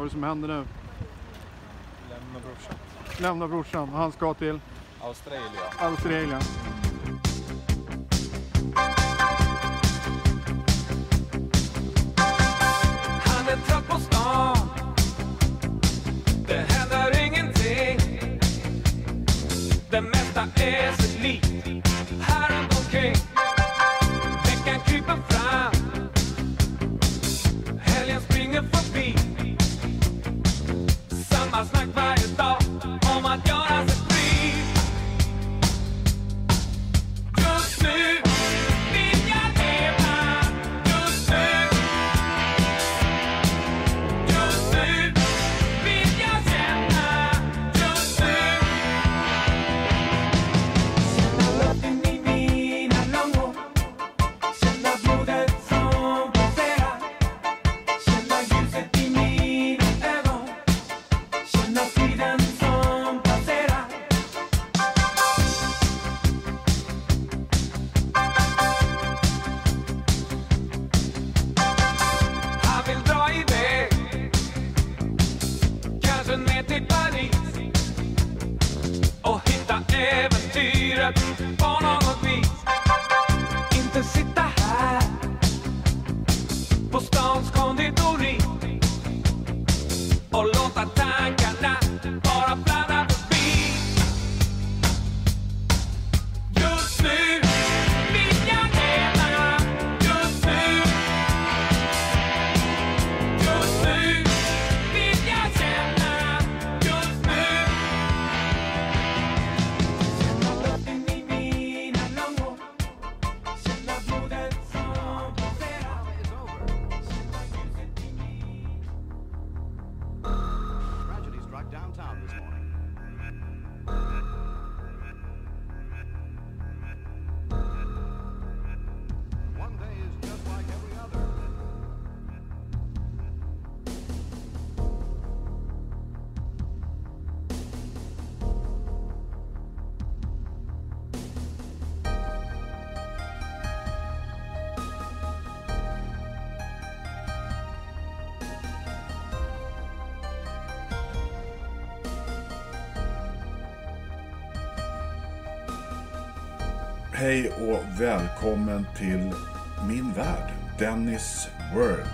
Vad är det som händer nu? Lämna brorsan. Lämna brorsan. Han ska till Australien. Australien. Han är trött på stan Det händer ingenting Det mesta är sig likt välkommen till min värld, Dennis World.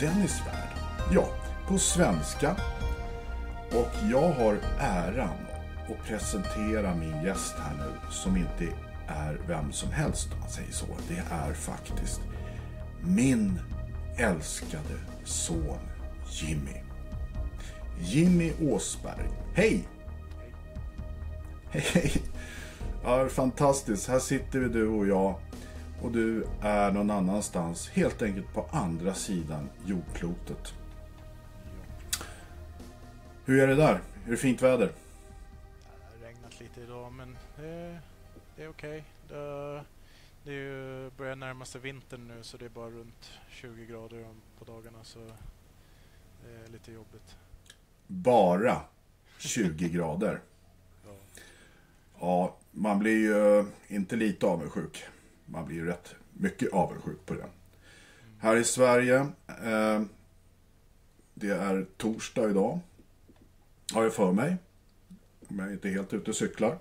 Dennis värld, ja, på svenska. Och jag har äran att presentera min gäst här nu som inte är vem som helst om man säger så. Det är faktiskt min älskade son Jimmy. Jimmy Åsberg. Hej! Hej, Ja, fantastiskt. Här sitter vi du och jag. Och du är någon annanstans. Helt enkelt på andra sidan jordklotet. Hur är det där? Är det fint väder? Det har regnat lite idag men det, det är okej. Det, det är ju börjar närma sig vintern nu så det är bara runt 20 grader på dagarna så det är lite jobbigt. Bara 20 grader. Ja. Ja, man blir ju eh, inte lite avundsjuk. Man blir ju rätt mycket avundsjuk på det. Här i Sverige, eh, det är torsdag idag. Har jag för mig. Om jag inte helt ute och cyklar.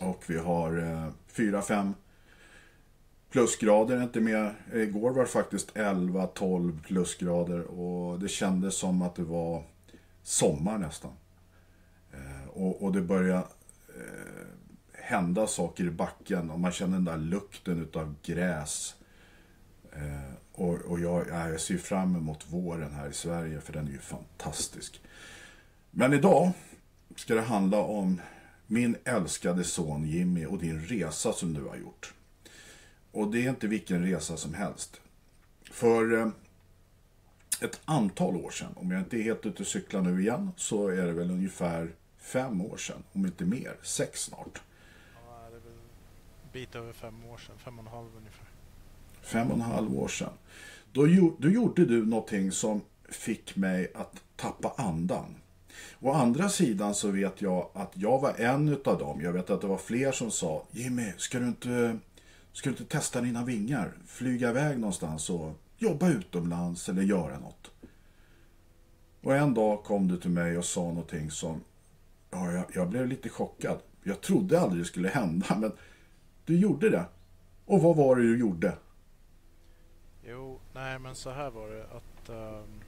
Och vi har eh, 4-5 plusgrader, inte mer. Igår var det faktiskt 11-12 plusgrader och det kändes som att det var sommar nästan. Eh, och, och det började Eh, hända saker i backen och man känner den där lukten utav gräs. Eh, och och jag, jag ser fram emot våren här i Sverige för den är ju fantastisk. Men idag ska det handla om min älskade son Jimmy och din resa som du har gjort. Och det är inte vilken resa som helst. För eh, ett antal år sedan, om jag inte är helt ute och cyklar nu igen, så är det väl ungefär fem år sedan, om inte mer, sex snart. Ja, det är väl en bit över fem år sedan, fem och en halv ungefär. Fem och en halv år sedan. Då, då gjorde du någonting som fick mig att tappa andan. Å andra sidan så vet jag att jag var en utav dem. Jag vet att det var fler som sa Jimmy, ska du inte, ska du inte testa dina vingar? Flyga iväg någonstans och jobba utomlands eller göra något. Och en dag kom du till mig och sa någonting som, ja, jag, jag blev lite chockad. Jag trodde aldrig det skulle hända, men du gjorde det. Och vad var det du gjorde? Jo, nej men så här var det att um,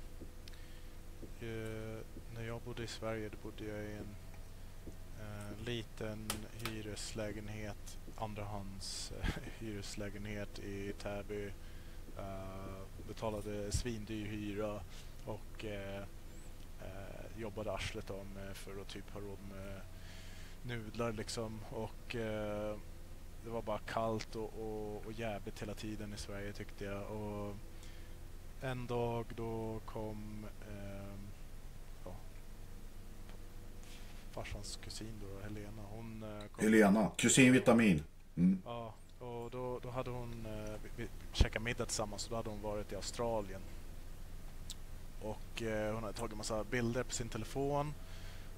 eh, när jag bodde i Sverige då bodde jag i en uh, liten hyreslägenhet, andrahands uh, hyreslägenhet i Täby. Uh, betalade svindyr hyra och jobbade arslet av mig för att typ ha råd med nudlar liksom. Och eh, det var bara kallt och, och, och jävligt hela tiden i Sverige tyckte jag. Och en dag då kom ehm, ja, farsans kusin då, Helena. Hon eh, kom. Helena, kusin Vitamin. Mm. Ja, och då, då hade hon eh, vi, vi käkat middag tillsammans och då hade hon varit i Australien. Och eh, hon hade tagit massa bilder på sin telefon.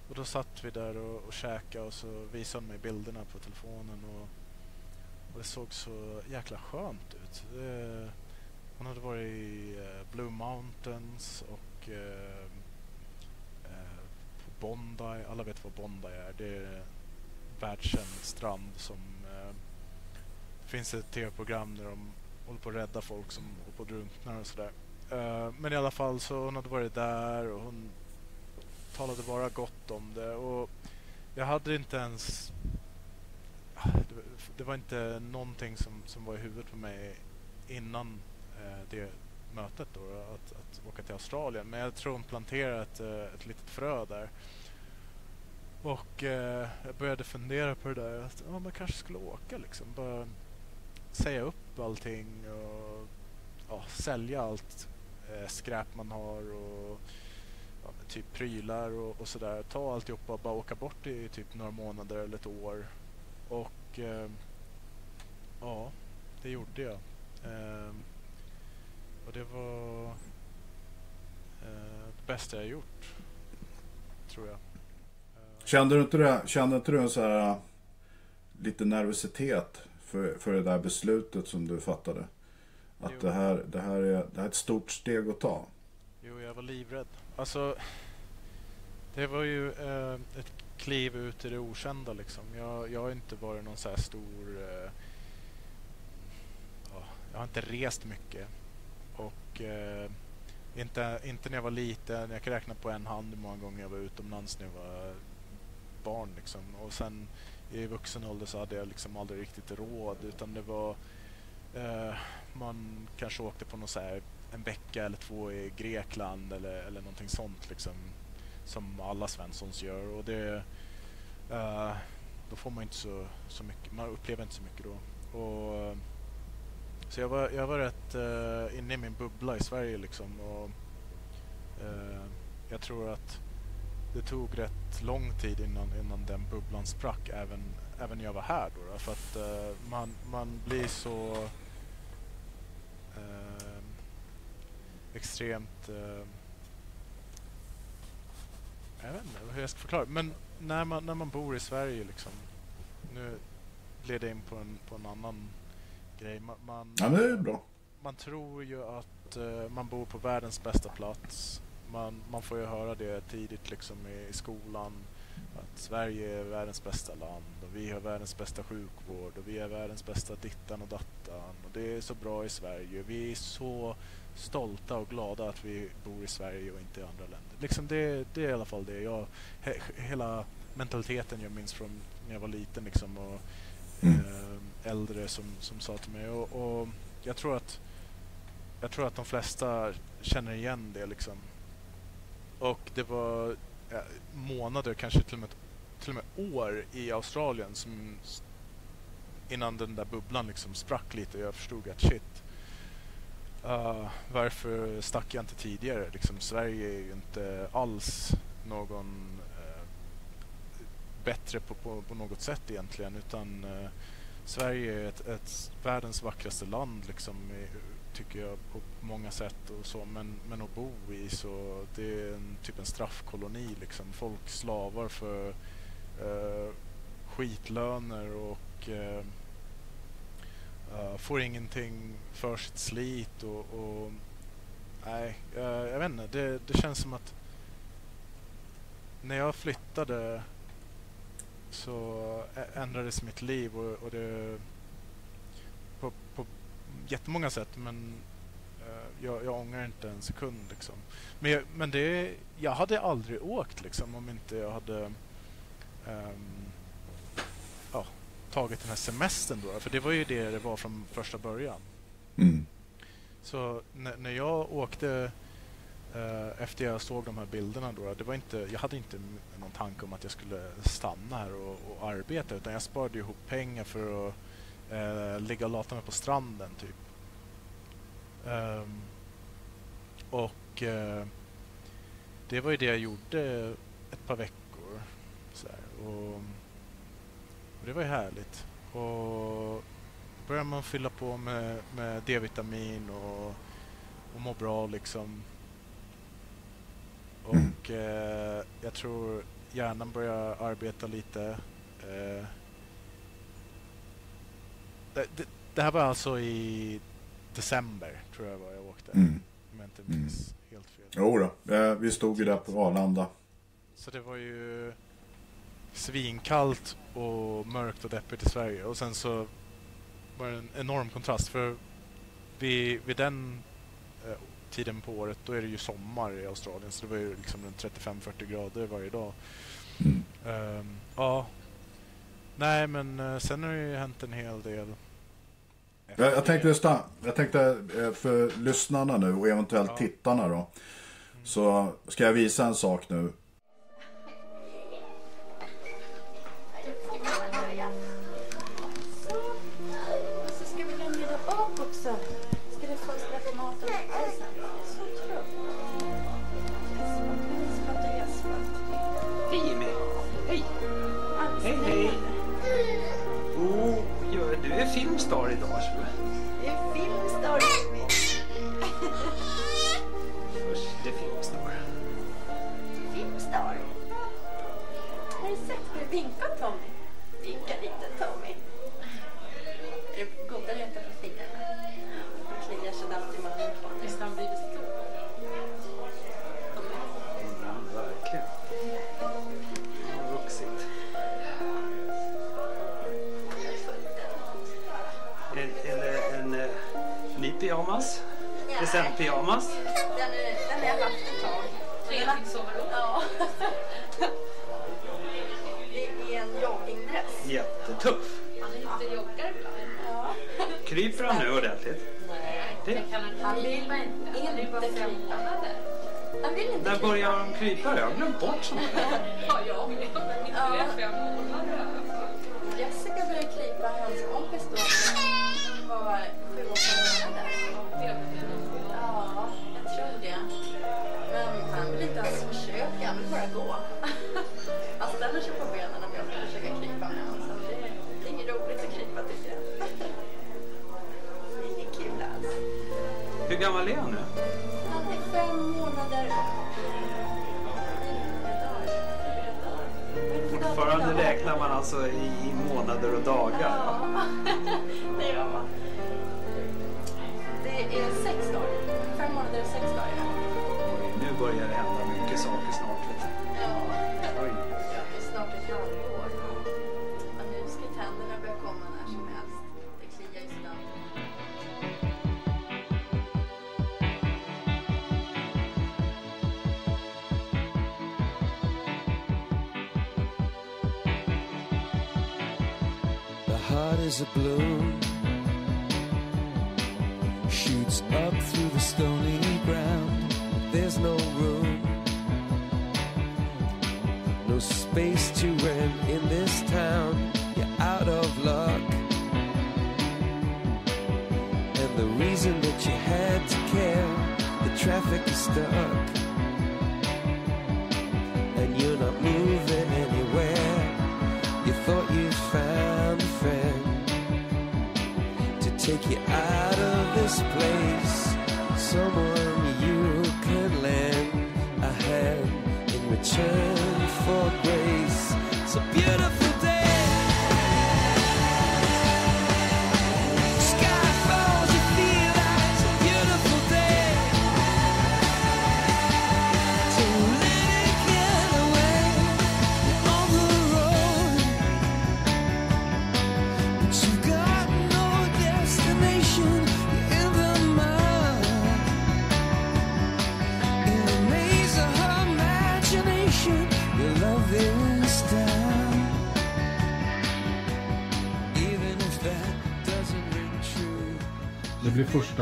Och då satt vi där och, och käkade och så visade hon mig bilderna på telefonen. Och, och det såg så jäkla skönt ut. Det, hon hade varit i eh, Blue Mountains och eh, eh, på Bondi. Alla vet vad Bondi är. Det är en världskänd strand som eh, det finns ett tv-program där de håller på att rädda folk som håller på att drunkna och sådär. Eh, men i alla fall så hon hade varit där och hon talade bara gott om det och jag hade inte ens det, var- inte någonting som, som var i huvudet på mig innan eh, det mötet då, att, att åka till Australien. Men jag tror hon planterade ett, eh, ett litet frö där. Och eh, jag började fundera på det där, att ja, man kanske skulle åka liksom. Bara säga upp allting och ja, sälja allt eh, skräp man har och ja, typ prylar och, och sådär. Ta alltihopa och bara åka bort i typ några månader eller ett år. Och eh, ja, det gjorde jag. Eh, och det var eh, det bästa jag gjort, tror jag. Eh, kände du inte det? Kände inte du en så här eh, lite nervositet för, för det där beslutet som du fattade? Att Jo. det här, det, här är, det här är ett stort steg att ta. Jo, jag var livrädd. Alltså, det var ju eh, ett kliv ut i det okända liksom. Jag, jag har inte varit någon så här stor... Eh, ja, jag har inte rest mycket. Och eh, inte, inte när jag var liten. Jag kan räkna på en hand hur många gånger jag var utomlands när jag var barn liksom. Och sen i vuxen ålder så hade jag liksom aldrig riktigt råd utan det var eh, man kanske åkte på någon så här en vecka eller två i Grekland eller, eller någonting sånt liksom. Som alla Svenssons gör och det Uh, då får man inte så, så mycket, man upplever inte så mycket då. Och, så jag var, jag var rätt uh, inne i min bubbla i Sverige liksom och uh, jag tror att det tog rätt lång tid innan, innan den bubblan sprack även, även när jag var här då. då för att uh, man, man blir så eh, extremt... Eh, jag vet inte hur jag ska förklara. Men när man, när man bor i Sverige liksom. Nu leder jag in på en, på en annan grej. Man, man, Ja, det är bra. man tror ju att eh, man bor på världens bästa plats. Man, man får ju höra det tidigt liksom i, i skolan. Att Sverige är världens bästa land vi har världens bästa sjukvård och vi är världens bästa dittan och dattan. Och det är så bra i Sverige. Vi är så stolta och glada att vi bor i Sverige och inte i andra länder. Liksom det, det är i alla fall det jag... He, hela mentaliteten jag minns från när jag var liten liksom. Och, Mm. eh, äldre som, som sa till mig. Och, och jag tror att jag tror att de flesta känner igen det liksom. Och det var ja, månader, kanske till och, med, till och med år i Australien som innan den där bubblan liksom sprack lite och jag förstod att shit. Uh, varför stack jag inte tidigare? Liksom, Sverige är ju inte alls någon uh, bättre på, på, på något sätt egentligen utan uh, Sverige är ett, ett världens vackraste land liksom, i, tycker jag på många sätt och så men, men att bo i så det är en, typ en straffkoloni liksom. Folk slavar för eh, skitlöner och eh, eh, får ingenting för sitt slit och, och nej, jag, jag vet inte. Det, det känns som att när jag flyttade så ändrades mitt liv och, och det på, på jättemånga sätt men eh, jag, jag ångrar inte en sekund liksom. Men, jag, men det, jag hade aldrig åkt liksom om inte jag hade ehm, ja, tagit den här semestern då. För det var ju det det var från första början. Mm. Så när, när jag åkte eh, efter jag såg de här bilderna då, det var inte, jag hade inte någon tanke om att jag skulle stanna här och, och arbeta utan jag sparade ihop pengar för att eh, ligga och lata mig på stranden typ. Ehm, och eh, det var ju det jag gjorde ett par veckor. Och, och det var ju härligt. Och börjar man fylla på med, med D-vitamin och, och må bra liksom. Och eh, jag tror hjärnan börjar arbeta lite. Eh, det, det, det här var alltså i december tror jag var jag åkte. Mm. Om jag inte minns helt fel. Jo då, eh, vi stod ju där på Arlanda. Så det var ju svinkallt och mörkt och deppigt i Sverige. Och sen så var det en enorm kontrast. För vid, vid den eh, tiden på året då är det ju sommar i Australien. Så det var ju liksom runt 35-40 grader varje dag. Mm. Ehm, ja. Nej men eh, sen har det ju hänt en hel del. Jag, jag tänkte, sta- jag tänkte eh, för lyssnarna nu och eventuellt Ja. tittarna då. Så ska jag visa en sak nu. Pyjamas? Den, den har jag haft ett tag. Ja. Det är en joggingdress. Jättetuff. Inte joggar ibland. Ja. Kryper han nu ordentligt? Det, Han vill inte krypa. Han vill inte när börjar han krypa? Jag har glömt bort sånt gammal är han nu? Han är fem månader. Fortfarande räknar man alltså i, i månader och dagar. Ja, det gör man. Det är sex dagar. Fem månader och sex dagar. Nu börjar det hända is a balloon,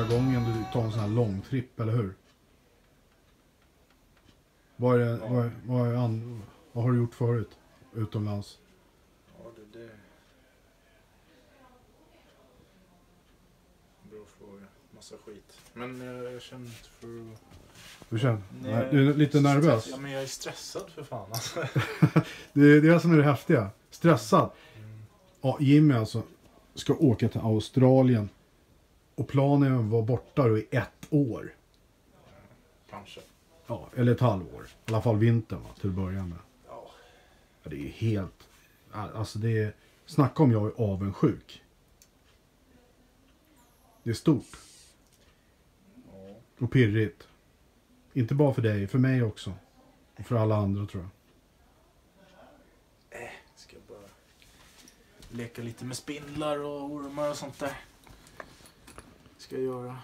första gången du tar en sån här långtripp, eller hur? Vad, är det, vad, är- vad, är an, vad har du gjort förut? Utomlands? Ja, det, det... Bra fråga. Massa skit. Men jag, jag känner inte för. Du känner? Nej, du är lite nervös? Ja, men jag är stressad för fan alltså. Det är det som är det häftiga. Stressad. Ja, Jimmy alltså ska åka till Australien. Och planen vara borta då i ett år. Kanske. Ja, eller ett halvår. I alla fall vintern va, till att börja med. Ja. Ja, det är helt... Alltså det är... Snacka om jag är avundsjuk. Det är stort. Och pirrigt. Inte bara för dig, för mig också. Och för alla andra tror jag. Ska bara leka lite med spindlar och ormar och sånt där. Ska göra.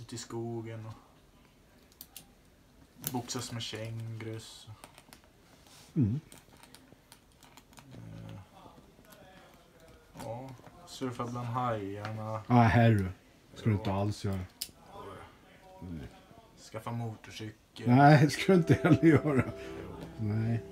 Ute i skogen och boxas med kängurus. Mm. Eh, Ja, surfa bland hajarna. Nej, herre. ska du inte alls göra. Skaffa motorcykel. Nej, det ska du inte heller göra. Nej.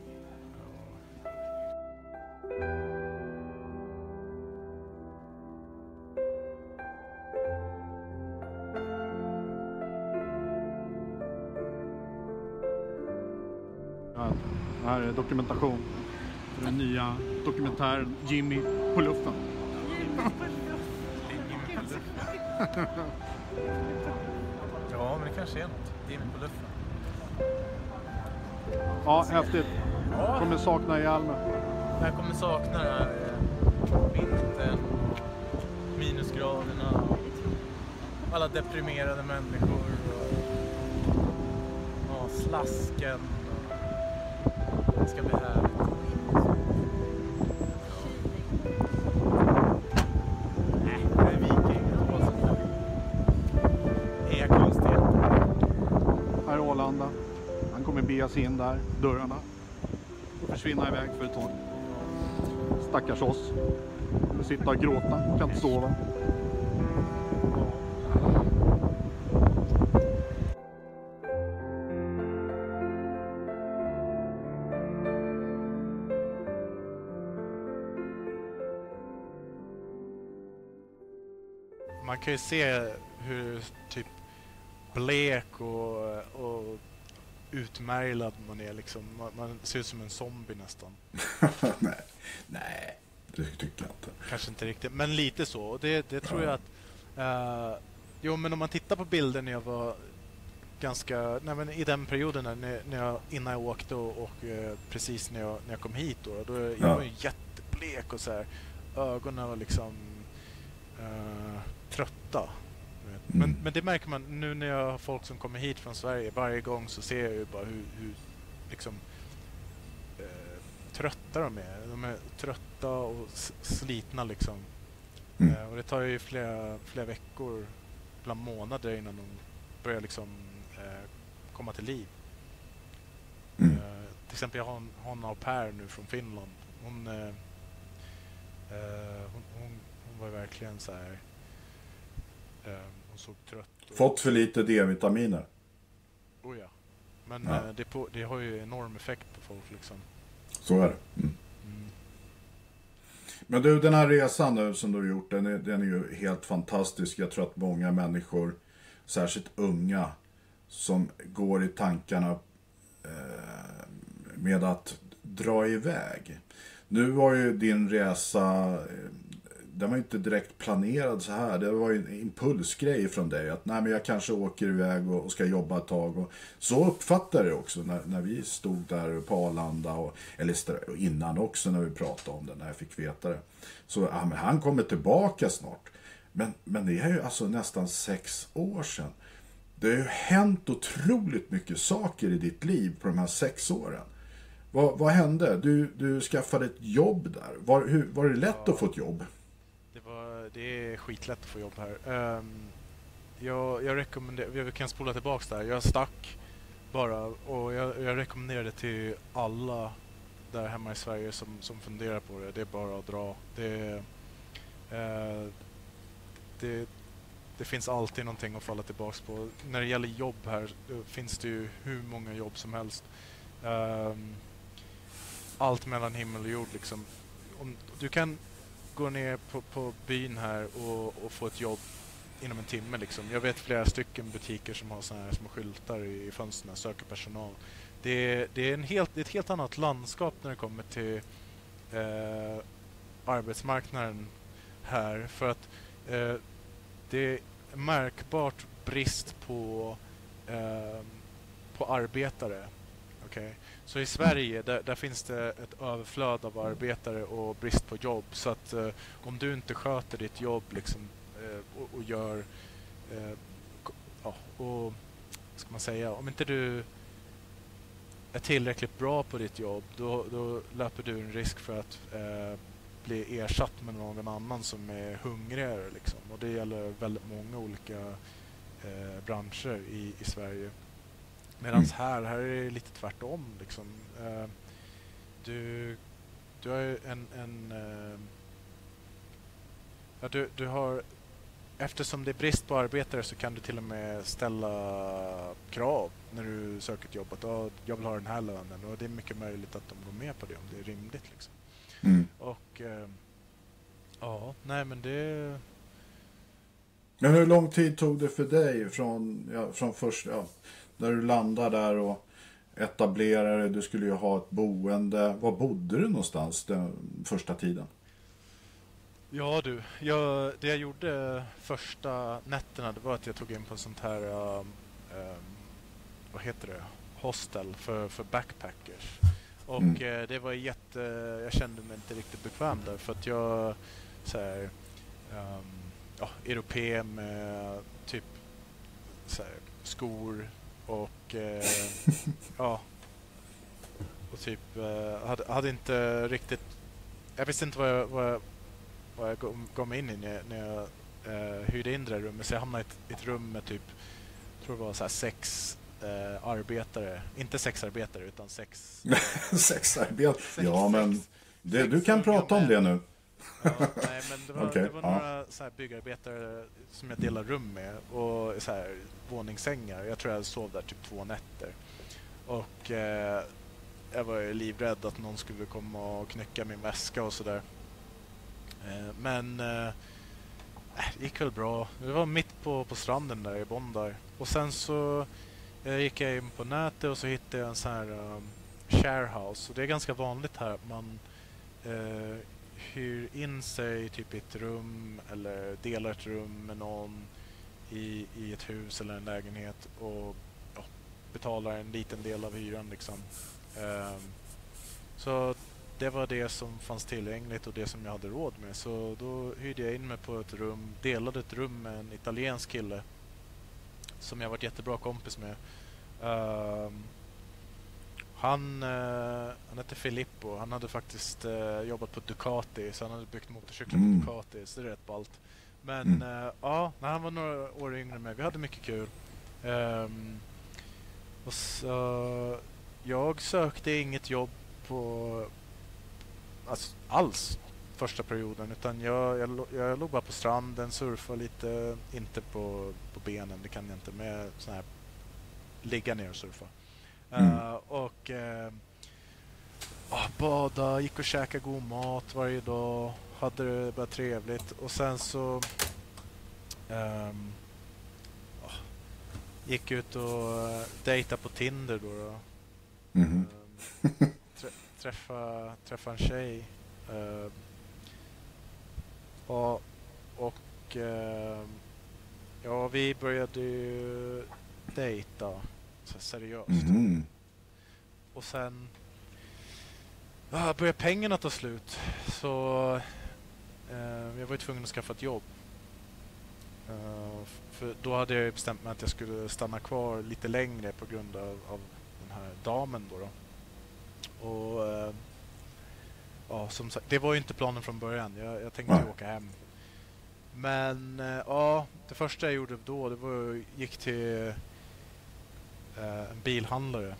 Dokumentation för den nya dokumentären Jimmy på luften. Ja, men det kanske är något. Jimmy på luften. Ja, häftigt. Ja. Kommer sakna Hjalmar. Jag kommer sakna det här eh, vintern och minusgraderna alla deprimerade människor och ja, slasken. Det ska bli härligt. Arlanda. Han kommer bege sig in där, dörrarna. Och försvinna iväg för ett tag. Stackars oss. Kommer sitta och gråta, kan inte sova. Kan ju se hur typ blek och, och utmärglad man är liksom. Man, man ser ut som en zombie nästan. nej, nej, det tycker jag inte. Kanske inte riktigt, men lite så. Och det, det tror jag att... eh, jo, men om man tittar på bilder när jag var ganska... Nej, men I den perioden när, när jag, innan jag åkte och, och eh, precis när jag, när jag kom hit då. då jag Ja. var ju jätteblek och så här. Ögonen var liksom eh, trötta. vet. Men, Mm. men det märker man nu när jag har folk som kommer hit från Sverige. Varje gång så ser jag ju bara hur, hur liksom eh, trötta de är. De är trötta och slitna liksom. Mm. Eh, och det tar ju flera, flera veckor, ibland månader innan de börjar liksom eh, komma till liv. Mm. Eh, till exempel jag har en, har en au pair nu från Finland. Hon, eh, eh, hon, hon, hon var verkligen så här. Eh, hon såg trött och... Fått för lite D-vitaminer. Oh ja. Men Ja. eh, det, på, det har ju enorm effekt på folk liksom. Så är det. Mm. Mm. Men du, den här resan nu som du har gjort, den är, den är ju helt fantastisk. Jag tror att många människor, särskilt unga, som går i tankarna eh, med att dra iväg. Nu var ju din resa, eh, den var inte direkt planerad så här. Det var ju en impulsgrej från dig. Att nej, men jag kanske åker iväg och, och ska jobba ett tag. Och så uppfattade jag det också när, när vi stod där på Arlanda. Och, eller innan också när vi pratade om det, när jag fick veta det. Så ja, men han kommer tillbaka snart. Men, men det är ju alltså nästan sex år sedan. Det har ju hänt otroligt mycket saker i ditt liv på de här sex åren. Vad, vad hände? Du, du skaffade ett jobb där. Var, hur, var det lätt att få ett jobb? Det, är skitlätt att få jobb här. Um, jag, jag rekommenderar, vi kan spola tillbaks där. Jag stack bara och jag, jag rekommenderar det till alla där hemma i Sverige som, som funderar på det. Det är bara att dra. Det, uh, det, det finns alltid någonting att falla tillbaks på. När det gäller jobb här eh, finns det ju hur många jobb som helst. Um, allt mellan himmel och jord liksom. Om, du kan gå ner på, på byn här och, och få ett jobb inom en timme. Liksom. Jag vet flera stycken butiker som har såna här små skyltar i, i fönstren, söker personal. Det, är- det är en helt, det är ett helt annat landskap när det kommer till eh, arbetsmarknaden här. För att eh, det är märkbart brist på, eh, på arbetare. Okej? Så i Sverige där, där finns det ett överflöd av arbetare och brist på jobb. Så att eh, om du inte sköter ditt jobb liksom, eh, och, och gör... Eh, ja, och, vad ska man säga? Om inte du är tillräckligt bra på ditt jobb då, då löper du en risk för att eh, bli ersatt med någon annan som är hungrigare. Liksom. Och det gäller väldigt många olika eh, branscher i, i Sverige. Medan Mm. här, här är det lite tvärtom. Liksom. Eh, du, du har ju en... en eh, ja, du, du har, eftersom det är brist på arbetare så kan du till och med ställa krav när du söker ett jobb. Att ja, jag vill ha den här lönen och det är mycket möjligt att de går med på det om det är rimligt. Liksom. Mm. Och eh, ja, nej men det... Men hur lång tid tog det för dig från, ja, från först, ja, när du landade där och etablerade, du skulle ju ha ett boende. Var bodde du någonstans den första tiden? Ja du, jag, det jag gjorde första nätterna det var att jag tog in på sånt här, um, um, vad heter det, hostel för, för backpackers. Och Mm. eh, det var jätte, jag kände mig inte riktigt bekväm där för att jag, så här, um, ja, europé med typ så här, skor och eh, ja, och typ eh, hade, hade inte riktigt, jag visste inte vad jag, vad jag vad jag gav- mig in i när jag, när jag eh, hyrde in det där rummet. Så jag hamnade i ett, i ett rum med typ, jag tror det var så sex eh, arbetare. Inte sex arbetare utan sex... Sexarbete? sex- Ja, men sex- det, sex du kan prata om det nu. Ja, nej, men det var, Okej, det var ja. några så här byggarbetare som jag delade rum med och så här våningssängar. Jag tror jag sov där typ två nätter. Och eh, jag var ju livrädd att någon skulle komma och knycka min väska och sådär. Eh, men eh, det gick väl bra. Det var mitt på, på stranden där i Bondi. Och sen så eh, gick jag in på nätet och så hittade jag en sån här um, sharehouse. Och det är ganska vanligt här att man eh, hyr in sig typ i ett rum eller delar ett rum med någon i, i ett hus eller en lägenhet och ja, betalar en liten del av hyran. Liksom. Um, så det var det som fanns tillgängligt och det som jag hade råd med. Så då hyrde jag in mig på ett rum, delade ett rum med en italiensk kille som jag varit jättebra kompis med. Um, han, uh, han hette Filippo. Han hade faktiskt eh, jobbat på Ducati så han hade byggt motorcyklar Mm. på Ducati. Så det är rätt ballt. Men Mm. eh, ja, när han var några år yngre än mig. Vi hade mycket kul. Ehm, och så, jag sökte inget jobb på alltså, alls första perioden utan jag, jag, jag låg bara på stranden, surfade lite, inte på, på benen, det kan jag inte, med sån här ligga ner och surfa. Mm. Eh, och eh, ah, bada, gick och käkade god mat varje dag, hade det bara trevligt och sen så ehm, ah, gick ut och uh, dejta på Tinder då. då. Ehm, trä, träffa, träffa en tjej. Ehm, och och ja, vi började ju dejta så seriöst. Mhm. Och sen ah, började pengarna ta slut. Så eh, jag var ju tvungen att skaffa ett jobb. F- för då hade jag bestämt mig att jag skulle stanna kvar lite längre på grund av, av den här damen. Då då. Och eh, ja, som sagt, det var ju inte planen från början. Jag, jag tänkte Nej. åka hem. Men eh, ja, det första jag gjorde då det var att gick till en bilhandlare.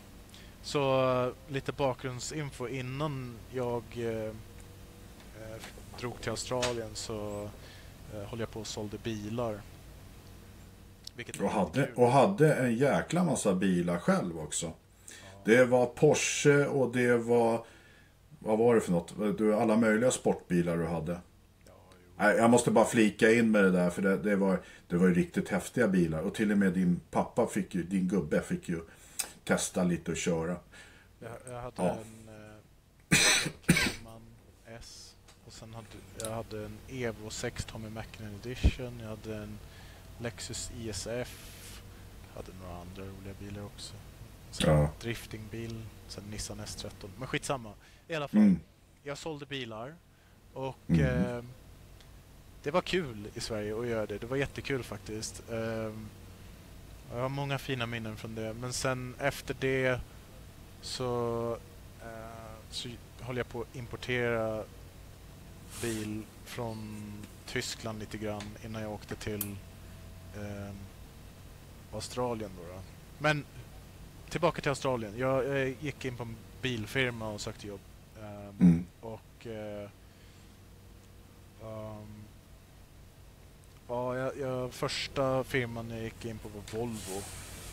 Så eh, lite bakgrundsinfo innan jag eh, eh, drog till Australien så eh, höll jag på och sålde bilar. Vilket Och hade, och hade en jäkla massa bilar själv också. Det var Porsche och det var... Vad var det för något? Du, alla möjliga sportbilar du hade. Jag måste bara flika in med det där för det, det, var, det var ju riktigt häftiga bilar. Och till och med din pappa fick ju, din gubbe fick ju testa lite och köra. Jag, jag hade Ja. en eh, Cayman S och sen hade jag hade en Evo 6 Tommy Mackinnon Edition. Jag hade en Lexus ISF. Jag hade några andra roliga bilar också. Sen Ja. driftingbil, sen Nissan S13. Men skitsamma. I alla fall, Mm. jag sålde bilar och Mhm. eh, det var kul i Sverige att göra det. Det var jättekul faktiskt. Eh, jag har många fina minnen från det. Men sen efter det så, eh, så håller jag på att importera bil från Tyskland lite grann innan jag åkte till eh, Australien. Då, då. Men tillbaka till Australien. Jag, jag gick in på en bilfirma och sökte jobb. Eh, Mm. och ehm, ja, jag, jag, första firman jag gick in på var Volvo.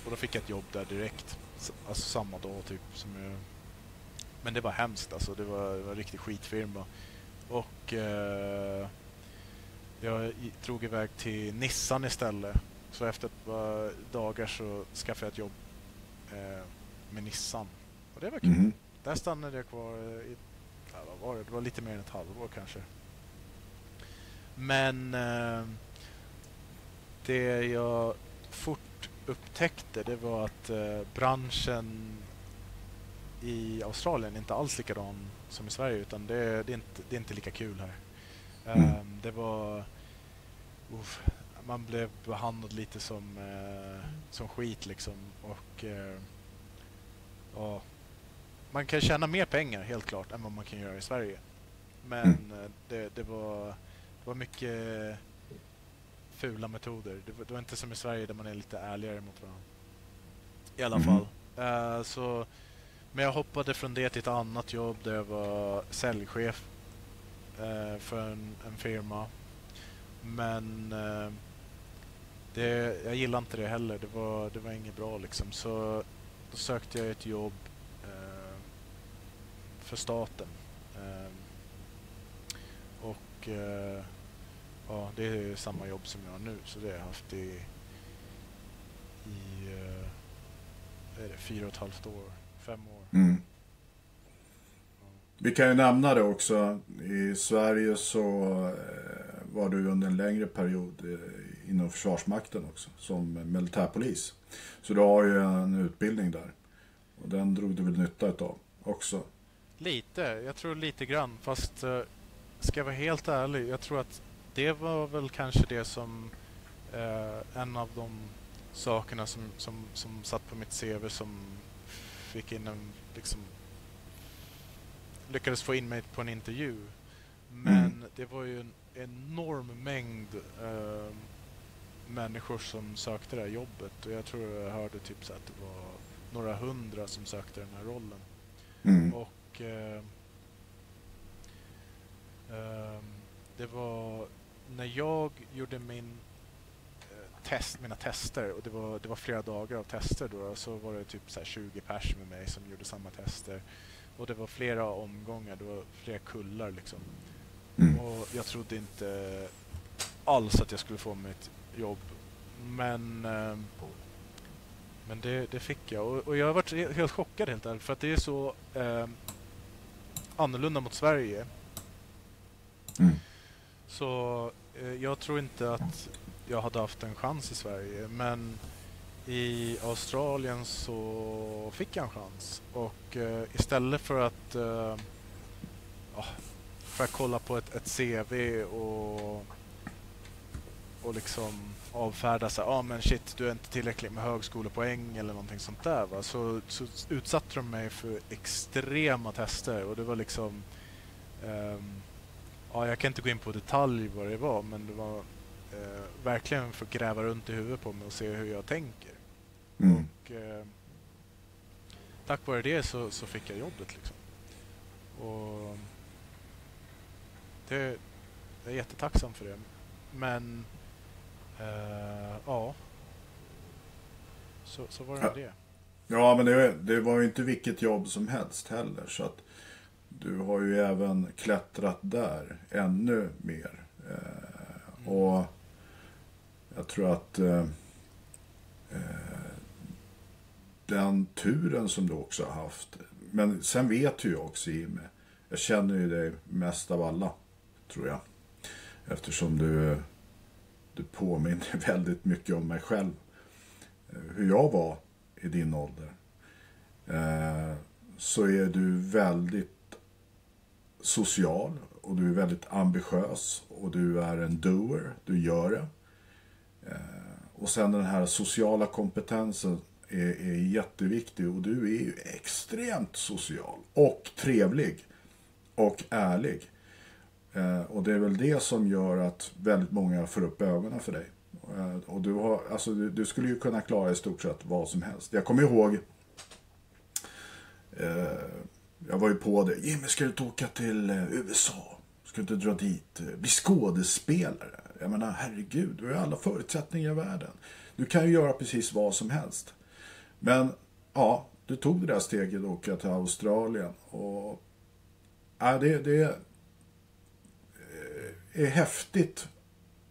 Och då fick jag ett jobb där direkt. Alltså samma dag typ. Som jag, men det var hemskt alltså. Det var, det var en riktig skitfirma. Och eh, jag drog iväg till Nissan istället. Så efter ett par dagar så skaffade jag ett jobb eh, med Nissan. Och det var kul. Mhm. Där stannade jag kvar i, ja, vad var det? Det var lite mer än ett halvår kanske. Men eh, det jag fort upptäckte det var att eh, branschen i Australien är inte alls likadan som i Sverige utan det, det, är, inte, det är inte lika kul här. Mm. Eh, det var... Uff, man blev behandlad lite som, eh, som skit liksom. Och eh, ja, man kan tjäna mer pengar helt klart än vad man kan göra i Sverige. Men eh, det, det, var, det var mycket fula metoder. Det var, det var inte som i Sverige där man är lite ärligare mot varandra. I alla Mhm. fall. Eh, så, men jag hoppade från det till ett annat jobb där jag var säljchef eh, för en, en firma. Men eh, det, jag gillade inte det heller. Det var, det var inget bra liksom. Så då sökte jag ett jobb för staten. Och ja, det är samma jobb som jag har nu. Så det har jag haft i, i eh, är det, fyra och ett halvt år, fem år. Mm. Vi kan ju nämna det också. I Sverige så eh, var du under en längre period eh, inom Försvarsmakten också. Som militärpolis. Så du har ju en utbildning där. Och den drog du väl nytta utav också. Lite, jag tror lite grann. Fast ska jag vara helt ärlig, jag tror att det var väl kanske det som eh, en av de sakerna som, som, som satt på mitt CV som fick in en, liksom, lyckades få in mig på en intervju. Men Mm. det var ju en enorm mängd eh, människor som sökte det här jobbet och jag tror jag hörde typ så att det var några hundra som sökte den här rollen. Mm. Och eh, ehm, det var när jag gjorde min eh, test, mina tester och det var, det var flera dagar av tester då, så var det typ så här 20 pers med mig som gjorde samma tester. Och det var flera omgångar, det var flera kullar liksom. Mm. Och jag trodde inte alls att jag skulle få mitt jobb. Men, ehm, men det, det fick jag. Och, och jag har varit he- helt chockad helt ärligt. För att det är så ehm, annorlunda mot Sverige. Mm. Så eh, jag tror inte att jag hade haft en chans i Sverige. Men i Australien så fick jag en chans. Och eh, istället för att eh, ah, för att kolla på ett, ett CV och, och liksom avfärda så ja ah, men shit du är inte tillräckligt med högskolepoäng eller någonting sånt där va. Så, så utsatte de mig för extrema tester och det var liksom ehm, ja jag kan inte gå in på detalj vad det var men det var eh, verkligen för att gräva runt i huvudet på mig och se hur jag tänker. Mm. Och eh, tack vare det så, så fick jag jobbet liksom. Och det, jag är jättetacksam för det. men eh, ja. Så, så var det Ja. det. Ja, men det, det var ju inte vilket jobb som helst heller. Så att du har ju även klättrat där ännu mer. Eh, och jag tror att eh, eh, den turen som du också har haft. Men sen vet ju jag också Jimmy. Jag känner ju dig mest av alla, tror jag. Eftersom du, du påminner väldigt mycket om mig själv. Eh, Hur jag var i din ålder. Eh, så är du väldigt social och du är väldigt ambitiös och du är en doer, du gör det. Eh, och sen den här sociala kompetensen är, är jätteviktig och du är ju extremt social och trevlig och ärlig. Eh, och det är väl det som gör att väldigt många får upp ögonen för dig. Eh, och du, har, alltså, du, du skulle ju kunna klara i stort sett vad som helst. Jag kommer ihåg Eh, jag var ju på det. Jimmy, ska du inte åka till eh, USA? Ska du inte dra dit? Eh, bli skådespelare? Jag menar, herregud, du har ju alla förutsättningar i världen. Du kan ju göra precis vad som helst. Men, ja, du tog det där steget att åka till Australien. Och, ja, det, det eh, är häftigt.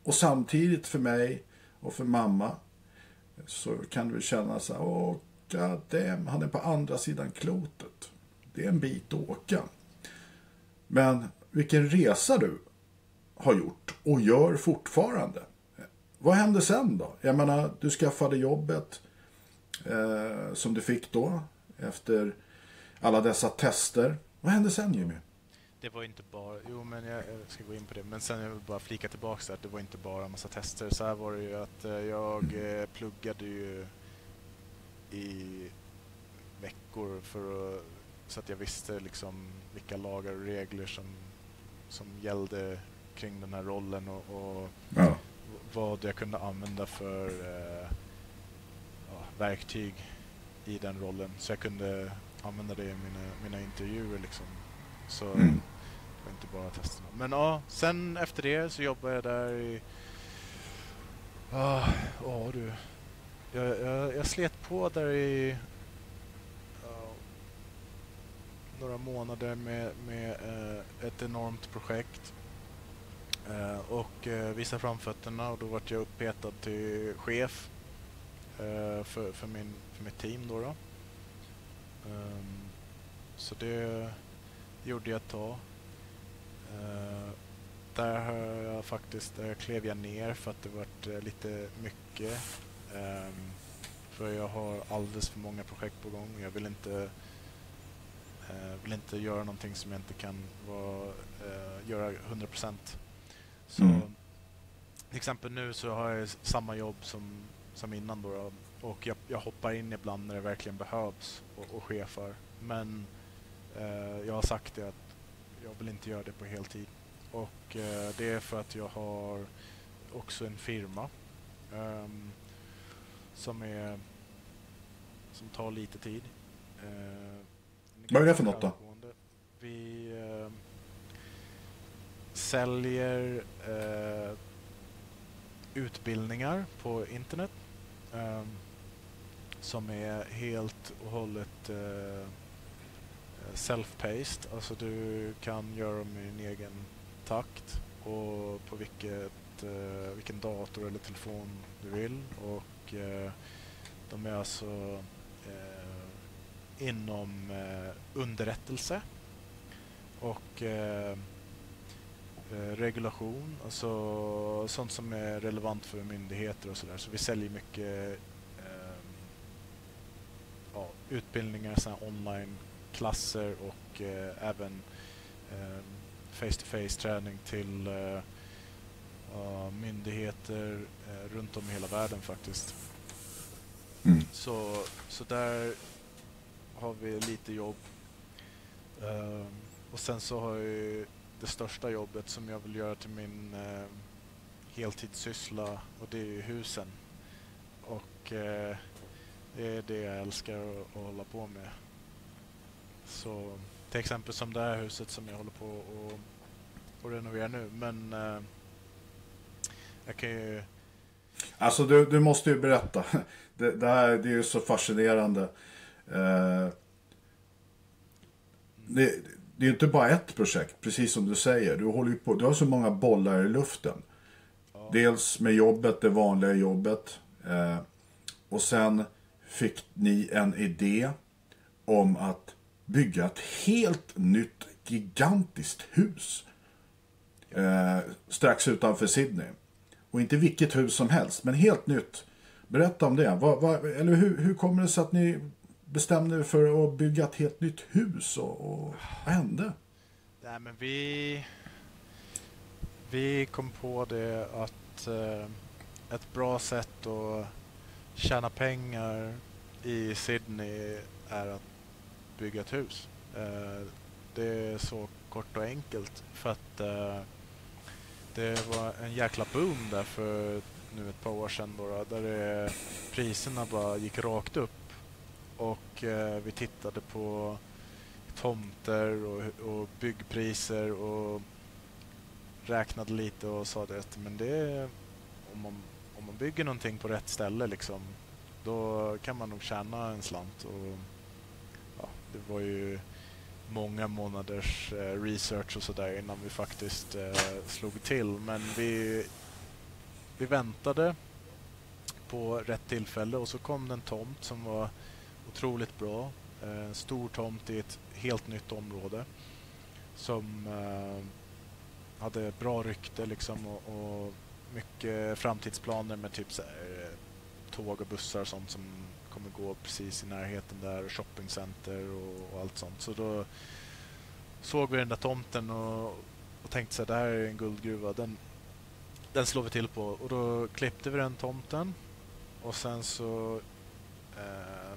Och samtidigt för mig och för mamma så kan du känna så här, åh, oh, damn, han är på andra sidan klotet. Det är en bit att åka. Men vilken resa du har gjort och gör fortfarande. Vad hände sen då? Jag menar, du skaffade jobbet eh, som du fick då efter alla dessa tester. Vad hände sen Jimmy? Det var inte bara, jo men jag, jag ska gå in på det, men sen jag vill bara flika tillbaka där, att det var inte bara en massa tester. Så här var det ju att eh, jag eh, pluggade ju i veckor för att, så att jag visste liksom vilka lagar och regler som, som gällde kring den här rollen och, och Ja. vad jag kunde använda för eh, ja, verktyg i den rollen. Så jag kunde använda det i mina, mina intervjuer liksom. Så Mm. det var inte bara testerna. Men ja, sen efter det så jobbade jag där i... Ja, ja du. Jag, jag, jag slet på där i ja, några månader med, med eh, ett enormt projekt. Eh, och eh, visa framfötterna och då vart jag upphetad till chef eh, för, för, min, för mitt team. Då då. Ehm, så det gjorde jag ett tag. Eh, där har jag faktiskt, där klev jag ner för att det vart eh, lite mycket. Ehm, för jag har alldeles för många projekt på gång. Jag vill inte, eh, vill inte göra någonting som jag inte kan vara, eh, göra 100%. Så Mm. till exempel nu så har jag samma jobb som, som innan då, och jag, jag hoppar in ibland när det verkligen behövs och, och chefar. Men eh, jag har sagt det att jag vill inte göra det på heltid. Och eh, det är för att jag har också en firma ehm, som är som tar lite tid. Eh, vad är det för något då? Vi eh, säljer eh, utbildningar på internet eh, som är helt och hållet eh, self-paced. Alltså du kan göra dem i din egen takt och på vilket, eh, vilken dator eller telefon du vill. Och eh, de är alltså eh, inom eh, underrättelse och eh, eh, regulation, alltså sånt som är relevant för myndigheter och sådär. Så vi säljer mycket eh, ja, utbildningar, online-klasser och eh, även eh, face-to-face träning till ja, myndigheter runt om i hela världen faktiskt. Mm. Så, så där har vi lite jobb. Um, och sen så har jag ju det största jobbet som jag vill göra till min uh, heltidssyssla och det är ju husen. Och uh, det är det jag älskar att, att hålla på med. Så till exempel som det här huset som jag håller på och, och renovera nu. Men uh, jag kan ju... Alltså du, du måste ju berätta. Det, det här det är ju så fascinerande. Eh, det, det är inte bara ett projekt, precis som du säger. Du, håller ju på, du har så många bollar i luften. Dels med jobbet, det vanliga jobbet. Eh, och sen fick ni en idé om att bygga ett helt nytt gigantiskt hus. Eh, strax utanför Sydney. Och inte vilket hus som helst, men helt nytt. Berätta om det. Vad, vad, eller hur, hur kommer det sig att ni bestämde er för att bygga ett helt nytt hus? Och, och vad hände? Nej, men vi... Vi kom på det att eh, ett bra sätt att tjäna pengar i Sydney är att bygga ett hus. Eh, det är så kort och enkelt för att eh, det var en jäkla boom där för nu ett par år sedan då, då, där det, priserna bara gick rakt upp och eh, vi tittade på tomter och, och byggpriser och räknade lite och sa det att men det om man, om man bygger någonting på rätt ställe liksom då kan man nog tjäna en slant. Och ja, det var ju många månaders eh, research och sådär innan vi faktiskt eh, slog till. Men vi vi väntade på rätt tillfälle och så kom det en tomt som var otroligt bra. Eh, En stor tomt i ett helt nytt område som eh, hade bra rykte liksom och, och mycket framtidsplaner med typ så här, eh, tåg och bussar och sånt som kommer gå precis i närheten där och shoppingcenter och, och allt sånt. Så då såg vi den där tomten och, och tänkte så här, det här är en guldgruva. Den, den slår vi till på och då klippte vi den tomten och sen så eh,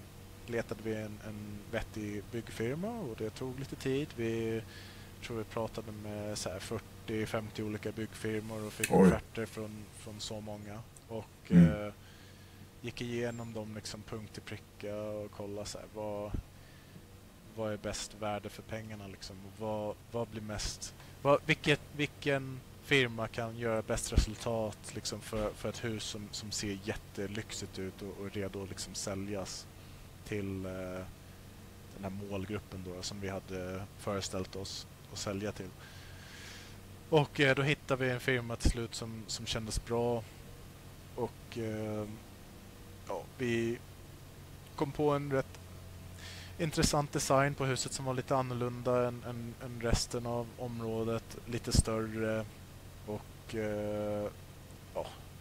letade vi en, en vettig byggfirma och det tog lite tid. Vi tror vi pratade med så här 40-50 olika byggfirmor och fick offerter från, från så många. Och Mm. eh, gick igenom dem liksom punkt till pricka och kollade så här, vad, vad är bäst värde för pengarna liksom? Och vad, vad blir mest... Vad, vilket, vilken firma kan göra bäst resultat liksom för, för ett hus som, som ser jättelyxigt ut och, och redo att liksom säljas till eh, den här målgruppen då, som vi hade föreställt oss att sälja till. Och eh, då hittade vi en firma till slut som, som kändes bra och eh, ja, vi kom på en rätt intressant design på huset som var lite annorlunda än, än, än resten av området. Lite större och eh,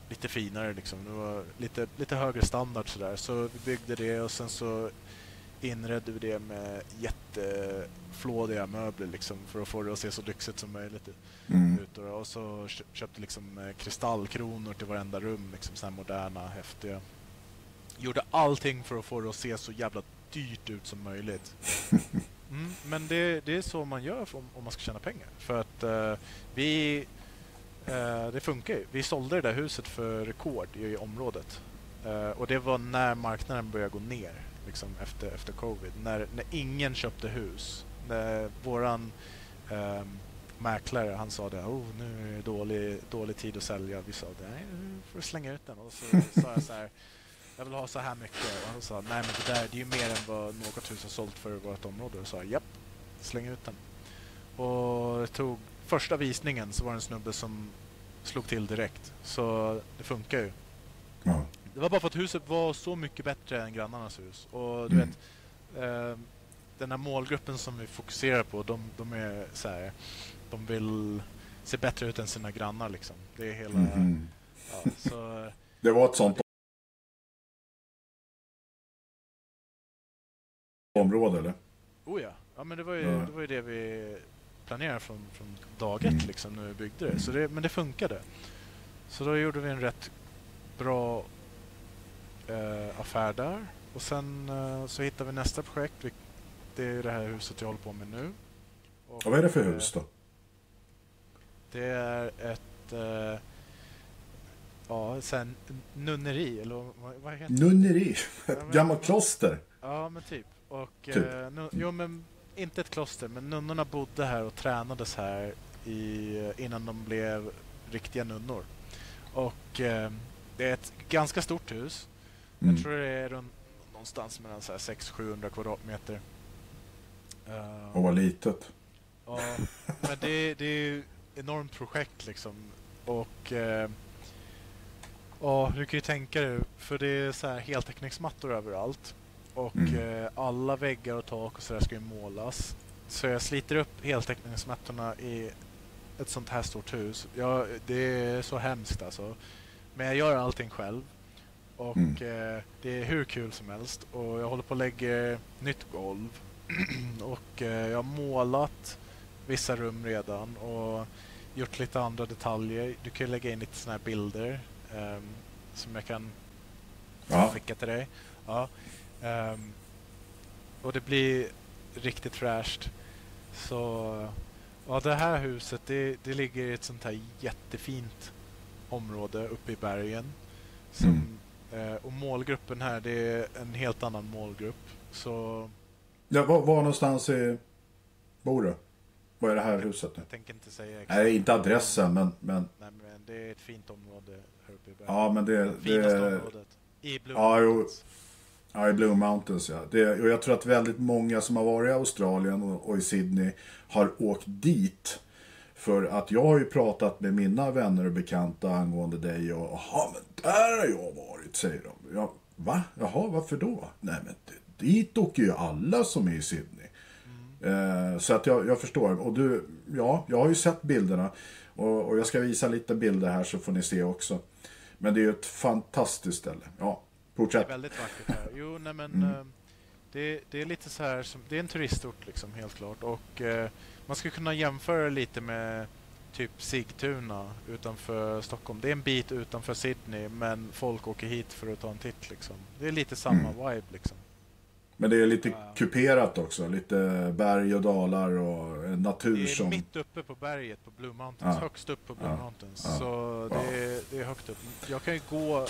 lite finare liksom. Det var lite, lite högre standard sådär. Så vi byggde det och sen så inredde vi det med jätteflådiga möbler liksom för att få det att se så lyxigt som möjligt Mm. ut. Och så kö- köpte liksom eh, kristallkronor till varenda rum, liksom så här moderna, häftiga. Gjorde allting för att få det att se så jävla dyrt ut som möjligt. Mm, men det, det är så man gör om, om man ska tjäna pengar. För att eh, vi eh, det funkar ju. Vi sålde det där huset för rekord i området. Eh, och det var när marknaden började gå ner liksom efter, efter covid. När, när ingen köpte hus. När våran eh, mäklare han sa det, oh, nu är det dålig, dålig tid att sälja. Vi sa nej, nu får du slänga ut den. Och så sa jag så här, jag vill ha så här mycket. Och han sa, nej men det där det är ju mer än vad något hus har sålt för vårt område. Och sa, japp, släng ut den. Och det tog första visningen så var det en snubbe som slog till direkt. Så det funkar ju. Ja. Det var bara för att huset var så mycket bättre än grannarnas hus. Och du Mm. vet, eh, den här målgruppen som vi fokuserar på, de, de är så här, de vill se bättre ut än sina grannar liksom. Det är hela... Mhm. Ja, så, Det var ett sånt område eller? oh ja. ja, men det var ju, Ja. det, var ju det vi planerade från, från dag ett Mm. liksom, när vi byggde det. Så det. Men det funkade. Så då gjorde vi en rätt bra eh, affär där. Och sen eh, så hittade vi nästa projekt. Det är det här huset jag håller på med nu. Och, Och vad är det för eh, hus då? Det är ett eh, ja, sen nunneri eller vad, heter det? Nunneri? Gammalt kloster? Ja, men typ. Och, Typ. Eh, nu, jo, men inte ett kloster, men nunnorna bodde här och tränades här i, innan de blev riktiga nunnor. Och eh, det är ett ganska stort hus. Mm. Jag tror det är runt, någonstans mellan så här 600-700 kvadratmeter. Eh, Och vad litet. Ja, men det, det är ju enormt projekt liksom. Och eh, ja, du kan ju tänka dig, för det är så här heltäckningsmattor överallt. Och Mm. eh, alla väggar och tak och sådär ska ju målas. Så jag sliter upp heltäckningsmattorna i ett sånt här stort hus. Ja, det är så hemskt alltså. Men jag gör allting själv. Och Mm. eh, det är hur kul som helst. Och jag håller på att lägga nytt golv. och eh, jag har målat vissa rum redan och gjort lite andra detaljer. Du kan ju lägga in lite såna här bilder ehm, som jag kan Ja. skicka till dig. Ja. Ehm, och det blir riktigt fräscht. Så ja, det här huset det, det ligger i ett sånt här jättefint område uppe i bergen. Som, eh, och målgruppen här det är en helt annan målgrupp. Så Ja, var, var någonstans i... Bor du? Var är det här huset nu? jag tänker inte säga exakt. Nej, inte adressen, men... men Nej, men det är ett fint område här uppe i bergen. ja, men det... Finaste det området. I Blue Ja, jo. Ja, i Blue Mountains ja. Det, och jag tror att väldigt många som har varit i Australien och, och i Sydney har åkt dit. För att jag har ju pratat med mina vänner och bekanta angående dig och jaha, men där har jag varit, säger de. Ja, va? Jaha, varför då? Nej, men dit åker ju alla som är i Sydney. Eh, så att jag, jag förstår. Och du, ja, jag har ju sett bilderna. Och, och jag ska visa lite bilder här så får ni se också. Men det är ju ett fantastiskt ställe. Ja, det fortsätt. är väldigt vackert här. Jo, nej men Mm. eh, det, det är lite så här som, det är en turistort liksom helt klart och eh, man skulle kunna jämföra lite med typ Sigtuna utanför Stockholm. Det är en bit utanför Sydney men folk åker hit för att ta en titt liksom. Det är lite samma Mm. vibe liksom. Men det är lite kuperat också. Lite berg och dalar och natur Det är som... mitt uppe på berget på Blue Mountains, Ja. högst upp på Blue Ja. Mountains. Ja. Så det är, det är högt upp. Jag kan ju gå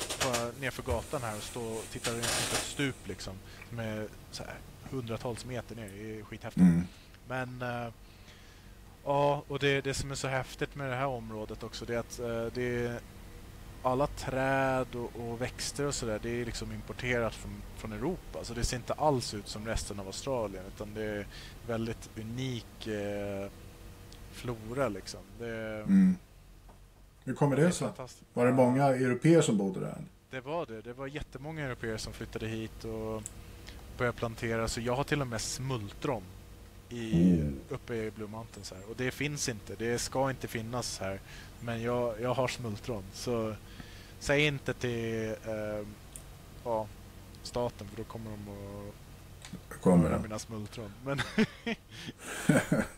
nerför gatan här och stå och titta på ett stup liksom. Med så här, hundratals meter ner. Det är skithäftigt. Mm. Men eh, ja, och det, det som är så häftigt med det här området också det är att eh, det är alla träd och, och växter och sådär det är liksom importerat från, från Europa. Så det ser inte alls ut som resten av Australien utan det är väldigt unik eh, flora liksom. Det, Mm. Hur kommer det det sig? Var det många europeer som bodde där? Det var det. Det var jättemånga europeer som flyttade hit och började plantera. Så jag har till och med smultron i, Mm. uppe i Blue Mountains här. Och det finns inte. Det ska inte finnas här. Men jag, jag har smultron. Så säg inte till eh, ja, staten för då kommer de att Kommer det? mina smultron. Men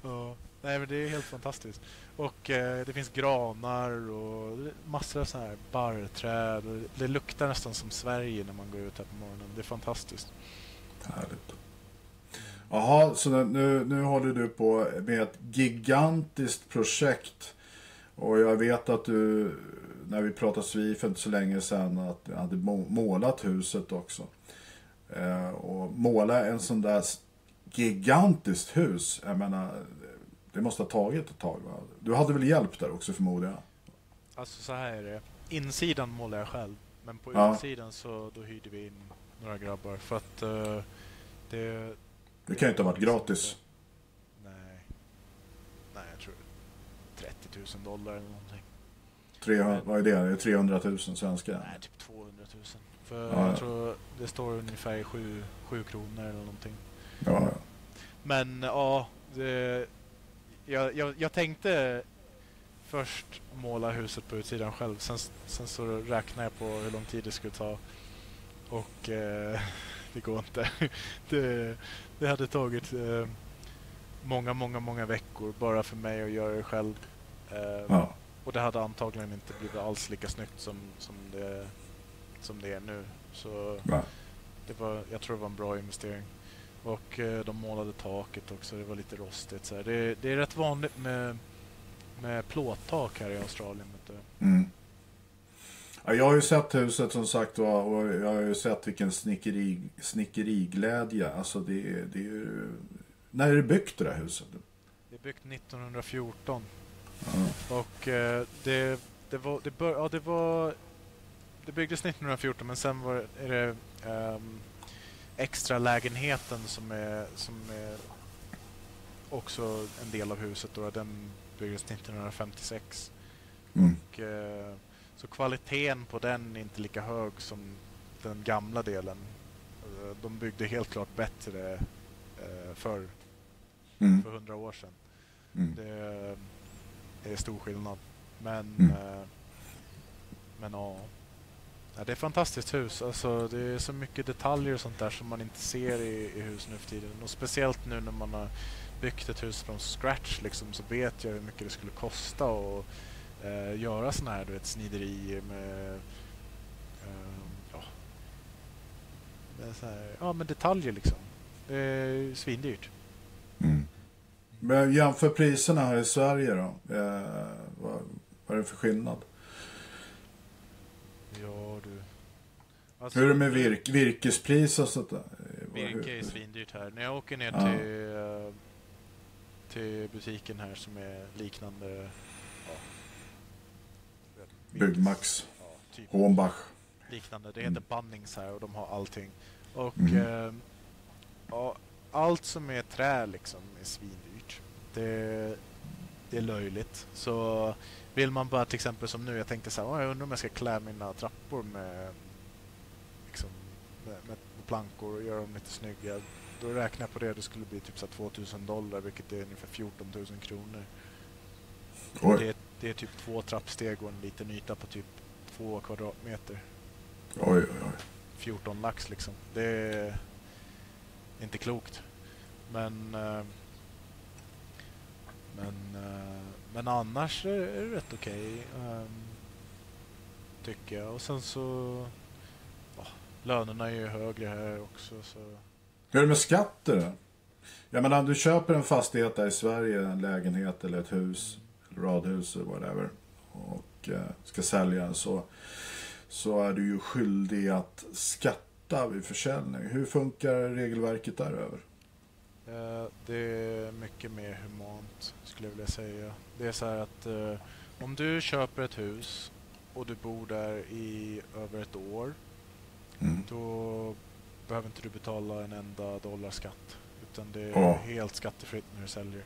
ja, nej, men det är helt fantastiskt. Och eh, det finns granar och massor av så här barrträd. Det luktar nästan som Sverige när man går ut här på morgonen. Det är fantastiskt. Härligt. Jaha, så nu- nu, håller du på med ett gigantiskt projekt. Och jag vet att du, när vi pratade vid för inte så länge sedan, att du hade må- målat huset också. Eh, och måla en sån där gigantiskt hus, jag menar, det måste ha tagit ett tag va? Du hade väl hjälp där också förmodar jag? Alltså så här är det. Insidan målar jag själv. Men på Ja. utsidan så då hyrde vi in några grabbar. För att eh, det... Det kan ju inte ha varit gratis. Nej. Nej, jag tror 30 000 dollar eller någonting. 300, vad är det? Det är 300 000 svenska? Nej, typ 200 000. För ja. jag tror det står ungefär 7, 7 kronor eller någonting. Ja, ja. Men ja, det, jag, jag, jag tänkte först måla huset på utsidan själv. Sen, sen så räknade jag på hur lång tid det skulle ta. Och eh, det går inte. Det, det hade tagit eh, många, många, många veckor bara för mig att göra det själv. Eh, Ja. Och det hade antagligen inte blivit alls lika snyggt som, som, det, som det är nu. Så Va? det var, jag tror det var en bra investering. Och eh, de målade taket också. Det var lite rostigt. Så här. Det, det är rätt vanligt med, med plåttak här i Australien. Vet du. Mm. Ja, jag har ju sett huset som sagt var och jag har ju sett vilken snickeri, snickeriglädje. Alltså det, det är ju... När är det byggt det där huset? Det är byggt 1914. Ja. Och eh, det det var, det bör, ja, det var, det byggdes 1914 men sen var är det ehm, extra lägenheten som är, som är också en del av huset då. Den byggdes 1956. Mm. Och, eh, så kvaliteten på den är inte lika hög som den gamla delen. Eh, De byggde helt klart bättre eh, förr, Mm. för hundra år sedan. Mm. Det är stor skillnad. Men, Mm. eh, men ja. ja. Det är ett fantastiskt hus. Alltså, det är så mycket detaljer och sånt där som man inte ser i, i hus nu för tiden. Och speciellt nu när man har byggt ett hus från scratch liksom, så vet jag hur mycket det skulle kosta att eh, göra såna här du vet, sniderier med, eh, ja, med, så här, ja, med detaljer liksom. Det är svindyrt. Mm. Men jämför priserna här i Sverige då. Eh, vad, vad är det för skillnad? Ja du. Alltså, Hur är det med virk, virkespris och sånt där? Virke är svindyrt här. När jag åker ner Ja. till, eh, till butiken här som är liknande... Byggmax, ja, typ Hornbach. liknande. Det Mm. heter Bunnings här och de har allting. Och Mm. eh, ja, allt som är trä liksom är svindyrt. Det, det är löjligt. Så vill man bara till exempel som nu, jag tänkte så här, "Åh, jag undrar om jag ska klä mina trappor med, liksom, med, med, plankor och göra dem lite snygga. Då räknar jag på det, det skulle bli typ så här 2000 dollar vilket är ungefär 14 000 kronor. Det, är- det är typ två trappsteg och en liten yta på typ två kvadratmeter. oj, oj. oj. 14 lax liksom. Det är inte klokt. Men eh, men, eh, men annars är det rätt okej. ehm, tycker jag. Och sen så lönerna är ju högre här också. Så Hur är det med skatter då? Jag menar, du köper en fastighet där i Sverige, en lägenhet eller ett hus, radhus eller whatever, och eh, ska sälja så, så är du ju skyldig att skatta vid försäljning. Hur funkar regelverket däröver? Eh, Det är mycket mer humant skulle jag vilja säga. Det är så här att eh, om du köper ett hus och du bor där i över ett år Mm. då behöver inte du betala en enda dollar skatt. Utan det är Ja. helt skattefritt när du säljer.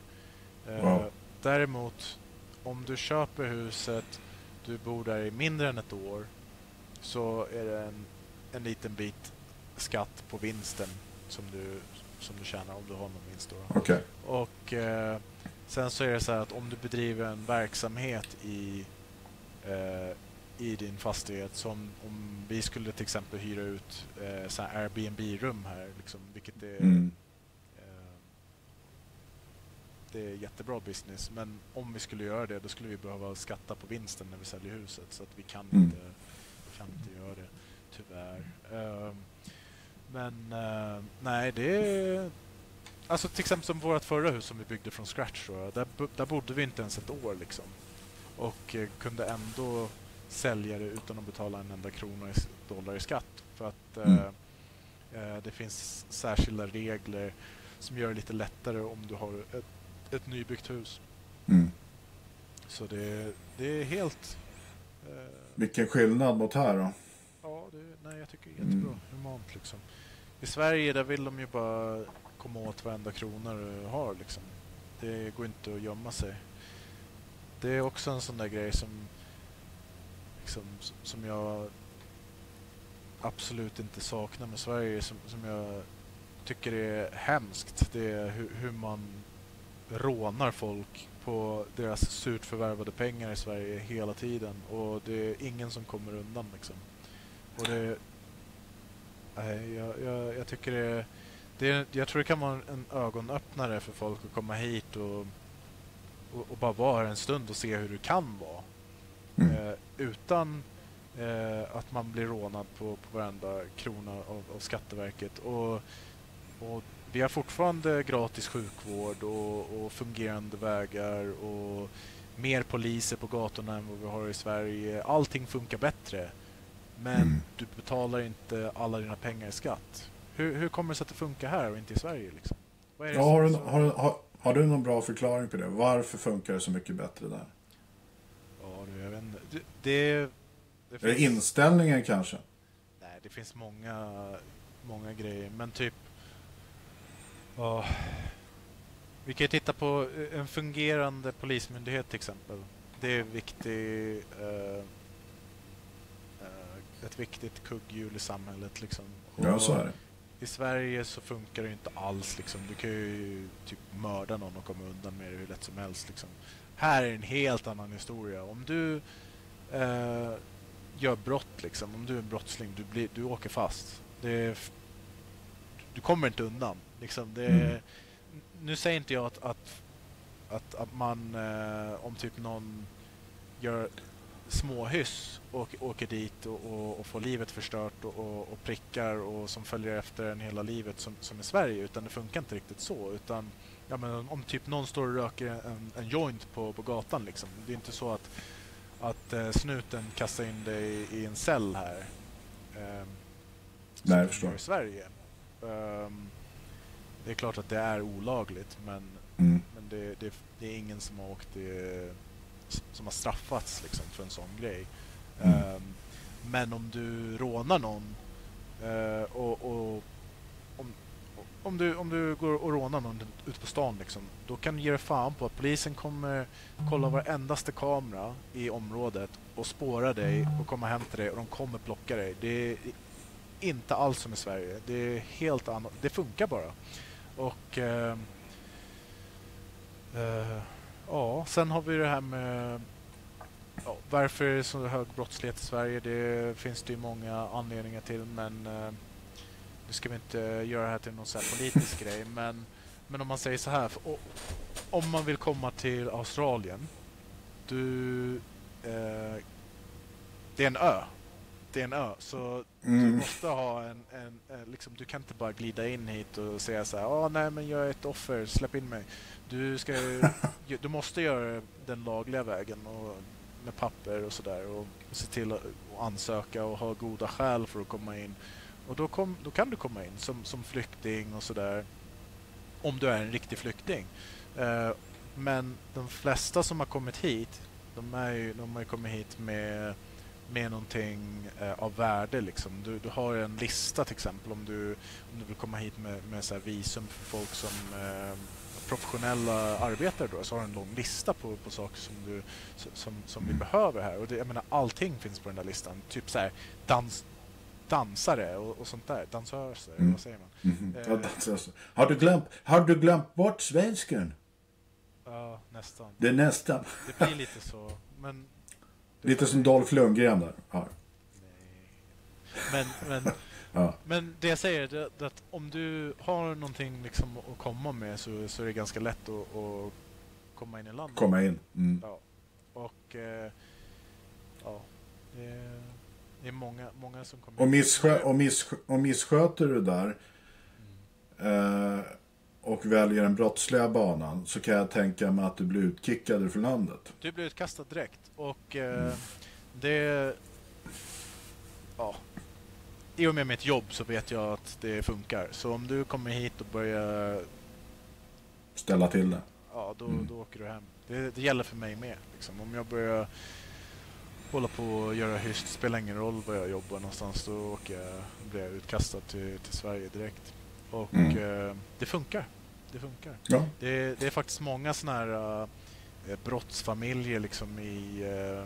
Wow. Däremot om du köper huset, du bor där i mindre än ett år så är det en, en liten bit skatt på vinsten som du, som du tjänar om du har någon vinst. Då. Okej. Och eh, sen så är det så här att om du bedriver en verksamhet i, eh, i din fastighet som om vi skulle till exempel hyra ut eh, Airbnb-rum här, liksom, vilket är, Mm. Det är jättebra business. Men om vi skulle göra det då skulle vi behöva skatta på vinsten när vi säljer huset så att vi kan, Mm. inte, kan inte göra det tyvärr. Ehm, men eh, nej, det är Alltså till exempel som vårt förra hus som vi byggde från scratch. Då, där, där bodde vi inte ens ett år liksom. Och eh, kunde ändå sälja det utan att betala en enda krona i dollar i skatt. För att eh, Mm. eh, det finns särskilda regler som gör det lite lättare om du har ett, ett nybyggt hus. Mm. Så det, det är helt... Eh, Vilken skillnad mot här då? Ja, det, nej, jag tycker det är jättebra. Mm. Humant liksom. I Sverige där vill de ju bara komma åt varenda krona du har liksom. Det går inte att gömma sig. Det är också en sån där grej som liksom, som jag absolut inte saknar med Sverige. Som, som jag tycker är hemskt. Det är hur, hur man rånar folk på deras surt förvärvade pengar i Sverige hela tiden. Och det är ingen som kommer undan liksom. Och det... Nej, jag, jag, jag tycker det, det... Jag tror det kan vara en ögonöppnare för folk att komma hit och, och, och bara vara här en stund och se hur det kan vara. Mm. Eh, utan eh, att man blir rånad på, på varenda krona av, av Skatteverket. Och, och vi har fortfarande gratis sjukvård och, och fungerande vägar och mer poliser på gatorna än vad vi har i Sverige. Allting funkar bättre. Men Mm. du betalar inte alla dina pengar i skatt. Hur, hur kommer det sig att det funkar här och inte i Sverige? Liksom? Ja, har, du, har, har, har du någon bra förklaring på det? Varför funkar det så mycket bättre där? Ja, du, jag vet inte. det, det, det Är det inställningen kanske? Nej, det finns många, många grejer. Men typ... ja, vi kan ju titta på en fungerande polismyndighet till exempel. Det är viktig, eh, eh, ett viktigt kugghjul i samhället. Liksom. Ja, så är det. I Sverige så funkar det ju inte alls. Liksom. Du kan ju typ mörda någon och komma undan med det hur lätt som helst. Liksom. Här är en helt annan historia. Om du eh, gör brott, liksom. om du är en brottsling, du, blir, du åker fast. Det du kommer inte undan. Liksom. Det Mm. Nu säger inte jag att, att, att, att man, eh, om typ någon gör småhyss och åker dit och, och, och får livet förstört och, och, prickar och som följer efter en hela livet som, som i Sverige. Utan det funkar inte riktigt så. Utan ja, men om typ någon står och röker en, en joint på, på gatan. Liksom. Det är inte så att, att eh, snuten kastar in dig i en cell här. ehm, Nej, jag som förstår. i Sverige. Ehm, det är klart att det är olagligt men, Mm. men det, det, det är ingen som har åkt i, som har straffats liksom, för en sån grej. Mm. Ehm, men om du rånar någon eh, och, och om, om, du, om du går och rånar någon ute på stan liksom, då kan du ge dig fan på att polisen kommer kolla varendaste kamera i området och spåra dig och komma hem till dig och de kommer plocka dig. Det är inte alls som i Sverige. Det är helt annat. Det funkar bara. Och eh, eh, ja, sen har vi det här med ja, varför är det så hög brottslighet i Sverige? Det finns det ju många anledningar till men eh, nu ska vi inte göra det här till någon så här politisk grej men, men om man säger så här. För, o- om man vill komma till Australien du eh, det är en ö. Det är en ö. Så du Mm. måste ha en, en, en liksom, du kan inte bara glida in hit och säga så här, ah, nej men jag är ett offer, släpp in mig. Du, ska, du måste göra den lagliga vägen och med papper och sådär och se till att att ansöka och ha goda skäl för att komma in. Och då, kom, då kan du komma in som, som flykting och sådär. Om du är en riktig flykting. Eh, men de flesta som har kommit hit, de, är ju, de har ju kommit hit med med någonting eh, av värde. Liksom. Du, du har en lista till exempel om du, om du vill komma hit med, med så här visum för folk som eh, professionella arbetare då, så har du en lång lista på, på saker som, du, som, som vi behöver här. Och det, jag menar, allting finns på den där listan. Typ så här, dans, dansare och, och sånt där. Dansöser, Mm. vad säger man? Eh, Ja, det- alltså. Har, du glömt, har du glömt bort svensken? Ja, nästan. Det är nästan. Det blir lite så. Men, Lite som Dolph Lundgren där. Ja. men, men Ja. Men det jag säger är det att om du har någonting liksom att komma med så, så är det ganska lätt att, att komma in i landet. Komma in. Mm. Ja. Och eh, ja, det är, det är många, många som kommer Och, misskö, och, misskö, och missköter du där Mm. eh, och väljer den brottsliga banan så kan jag tänka mig att du blir utkickad från landet. Du blir utkastad direkt och eh, det... Ja. I och med mitt jobb så vet jag att det funkar. Så om du kommer hit och börjar Ställa till det. ja, då, Mm. då åker du hem. Det, det gäller för mig med. Liksom. Om jag börjar hålla på och göra hyss, det spelar ingen roll var jag jobbar någonstans, då åker jag, blir jag utkastad till, till Sverige direkt. Och Mm. eh, det funkar. Det funkar. Ja. Det, det är faktiskt många sådana här eh, brottsfamiljer liksom i eh,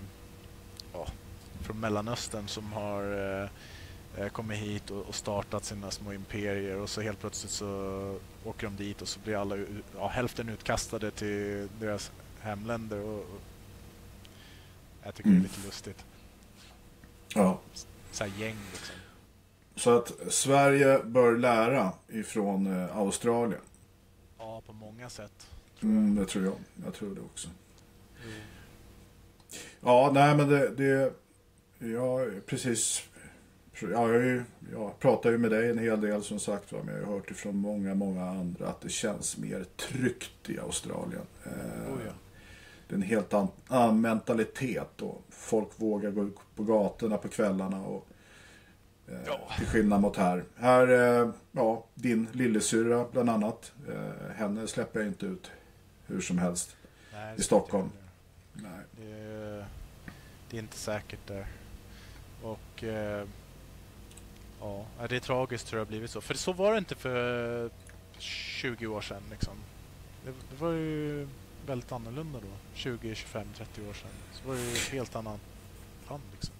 ja, från Mellanöstern som har eh, kommit hit och, startat sina små imperier och så helt plötsligt så åker de dit och så blir alla ja, hälften utkastade till deras hemländer. Och, och jag tycker Mm. det är lite lustigt. Ja. Så här gäng liksom. Så att Sverige bör lära ifrån eh, Australien. Ja, på många sätt. Mm, det tror jag. Jag tror det också. Jo. Ja, nej men det... det ja, precis. Ja, jag, ju, jag pratar ju med dig en hel del som sagt va, men jag har hört ifrån många, många andra att det känns mer tryggt i Australien. Eh, Oh, ja. Det är en helt an- annan mentalitet och folk vågar gå ut på gatorna på kvällarna och Ja. till skillnad mot här. Här, eh, ja, din lillasyrra bland annat. Eh, henne släpper jag inte ut hur som helst. Nej, I det Stockholm. inte. Nej. Det är, det är inte säkert där. Och eh, ja, det är tragiskt hur det har blivit så. För så var det inte för 20 år sedan. Liksom. Det, det var ju väldigt annorlunda då. 20, 25, 30 år sedan. Så var det ju helt annat land liksom.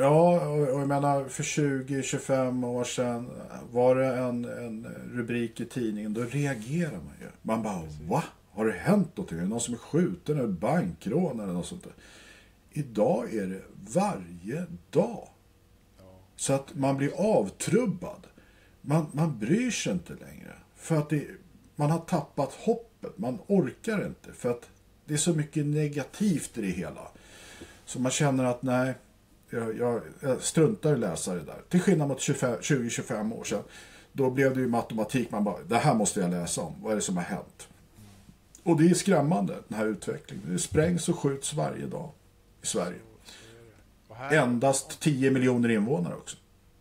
Ja, och, och jag menar för 20-25 år sedan var det en, en rubrik i tidningen, då reagerar man ju. Man bara, va? Har det hänt någonting? Är det någon som är skjuten eller bankrån eller något sånt där? Idag är det varje dag. Så att man blir avtrubbad. Man, man bryr sig inte längre. För att det, man har tappat hoppet. Man orkar inte. För att det är så mycket negativt i det hela. Så man känner att nej, jag, jag, jag struntar i att läsa det där. Till skillnad mot 25 20-25 år sedan. Då blev det ju matematik. Man bara, det här måste jag läsa om. Vad är det som har hänt? Och det är skrämmande, den här utvecklingen. Det sprängs och skjuts varje dag i Sverige. Endast 10 miljoner invånare också.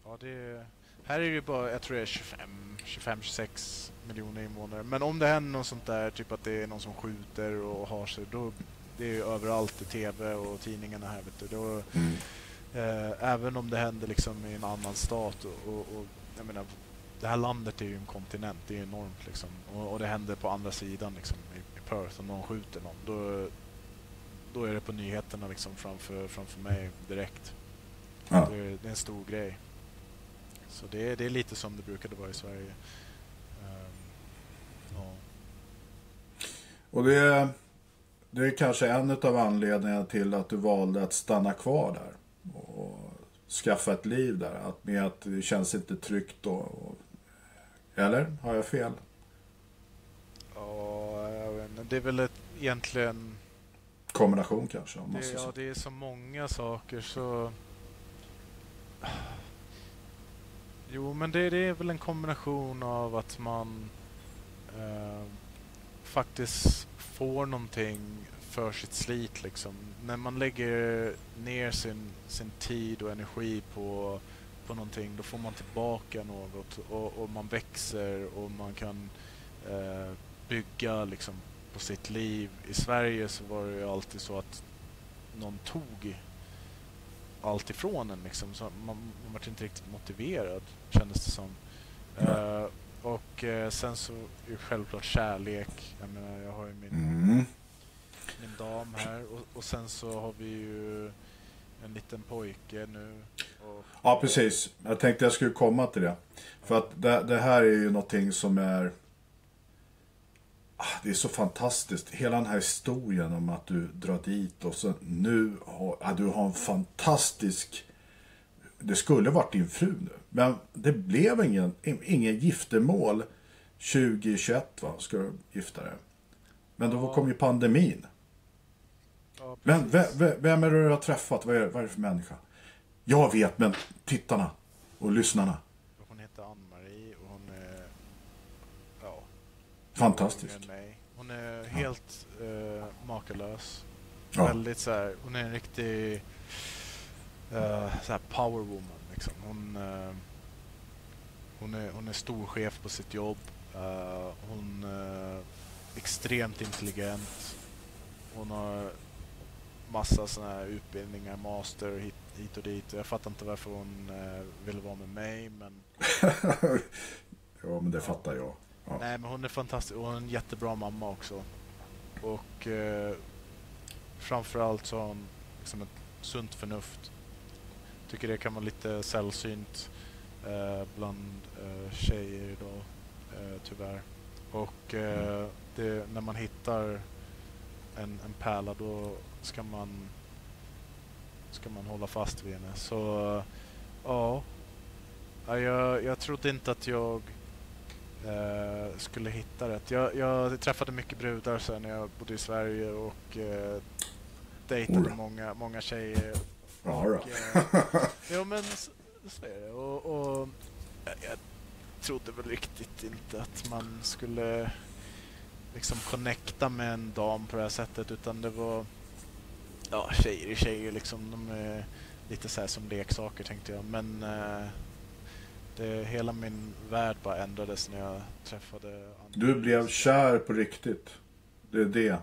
Ja, det, här är det ju bara, jag tror det är 25, 25-26 miljoner invånare. Men om det händer något sånt där, typ att det är någon som skjuter och har sig, då det är ju överallt i tv och tidningarna här. Vet du, då, eh, även om det händer liksom i en annan stat. Och, och, och, jag menar, det här landet är ju en kontinent, det är enormt. Liksom. Och, och det händer på andra sidan, liksom, i, i Perth, om någon skjuter någon. Då, då är det på nyheterna liksom, framför, framför mig direkt. Ja. Det, är, det är en stor grej. Så det, är- det är lite som det brukade vara i Sverige. Ehm, ja. Och det är, det är kanske en av anledningarna till att du valde att stanna kvar där. Och skaffa ett liv där. Att med att det känns inte tryggt och, och Eller? Har jag fel? Ja, jag vet inte. Det är väl ett, egentligen... Kombination kanske? Om Det, ja, det är så många saker så... Jo, men det, det är väl en kombination av att man eh, faktiskt får någonting för sitt slit. Liksom. När man lägger ner sin, sin tid och energi på, på någonting, då får man tillbaka något och, och man växer och man kan eh, bygga liksom, på sitt liv. I Sverige så var det ju alltid så att någon tog allt ifrån en. Liksom. Så man, man var inte riktigt motiverad, kändes det som. Eh, och eh, sen så är självklart kärlek. Jag menar, jag har ju min, Mm. Min dam här och, och sen så har vi ju en liten pojke nu. Och, Ja, precis. Jag tänkte jag skulle komma till det. För att det, det här är ju någonting som är... Ah, Det är så fantastiskt. Hela den här historien om att du drar dit och så nu har ja, du har en fantastisk... Det skulle varit din fru nu. Men det blev ingen, ingen giftermål 2021 va? Ska du gifta dig. Men då kom ju pandemin. Ja, Men vem, vem, vem är det du har träffat? Vad är, vad är det för människa? Jag vet, men tittarna och lyssnarna. Hon heter Ann-Marie och hon är... Ja, Fantastisk. än mig. Hon är helt eh, makalös. Ja. Väldigt så här, hon är en riktig eh, så här power woman. Liksom. Hon, eh, hon, är, hon är stor chef på sitt jobb. Eh, hon är extremt intelligent. Hon har massa såna här utbildningar, master hit, hit och dit. Jag fattar inte varför hon eh, ville vara med mig men ja, men det fattar jag. Ja. Nej, men hon är fantastisk och hon är en jättebra mamma också. Och eh, framförallt så har hon liksom ett sunt förnuft. Tycker det kan vara lite sällsynt eh, bland eh, tjejer idag, eh, tyvärr. Och eh, det, när man hittar en, en pärla då ska man ska man hålla fast vid henne. Så ja, Ja, jag, jag trodde inte att jag eh, skulle hitta rätt. Jag, jag träffade mycket brudar sen när jag bodde i Sverige och eh, dejtade många, många tjejer. Ja. Och, eh, jo men så, så är det. Och, och jag, jag trodde väl riktigt inte att man skulle liksom connecta med en dam på det här sättet utan det var ja, tjejer är tjejer liksom. De är lite så här som leksaker tänkte jag. Men eh, det, hela min värld bara ändrades när jag träffade andra. Du blev kär på riktigt. Det är det.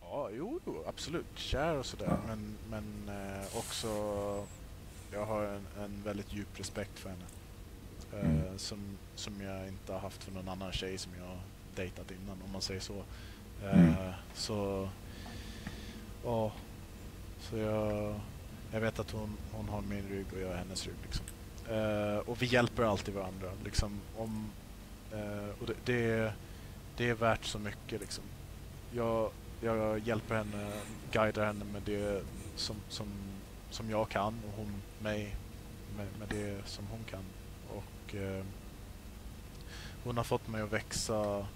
Ja, jo, jo absolut. Kär och sådär. Ja. Men, men eh, också... Jag har en, en väldigt djup respekt för henne. Eh, Mm. som, som jag inte har haft för någon annan tjej som jag dejtat innan, om man säger så. Eh, Mm. Så... Ja. Så jag... Jag vet att hon, hon har min rygg och jag har hennes rygg. Liksom. Eh, och vi hjälper alltid varandra. Liksom, om, eh, och det, det, det är värt så mycket. Liksom. Jag, jag hjälper henne, guidar henne med det som, som, som jag kan och hon mig med, med det som hon kan. Och eh, Hon har fått mig att växa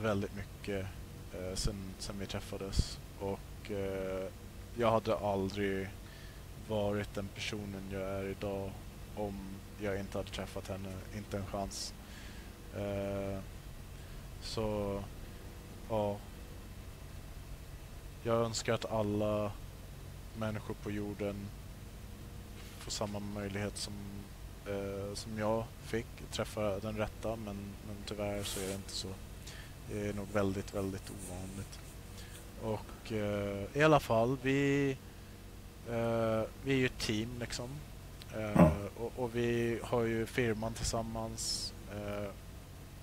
väldigt mycket eh, sen, sen vi träffades. Och eh, jag hade aldrig varit den personen jag är idag om jag inte hade träffat henne. Inte en chans. Eh, så, ja. Jag önskar att alla människor på jorden får samma möjlighet som, eh, som jag fick. Träffa den rätta, men, men tyvärr så är det inte så. Det är nog väldigt, väldigt ovanligt. Och eh, i alla fall, vi, eh, vi är ju ett team liksom. Eh, och, och vi har ju firman tillsammans. Eh,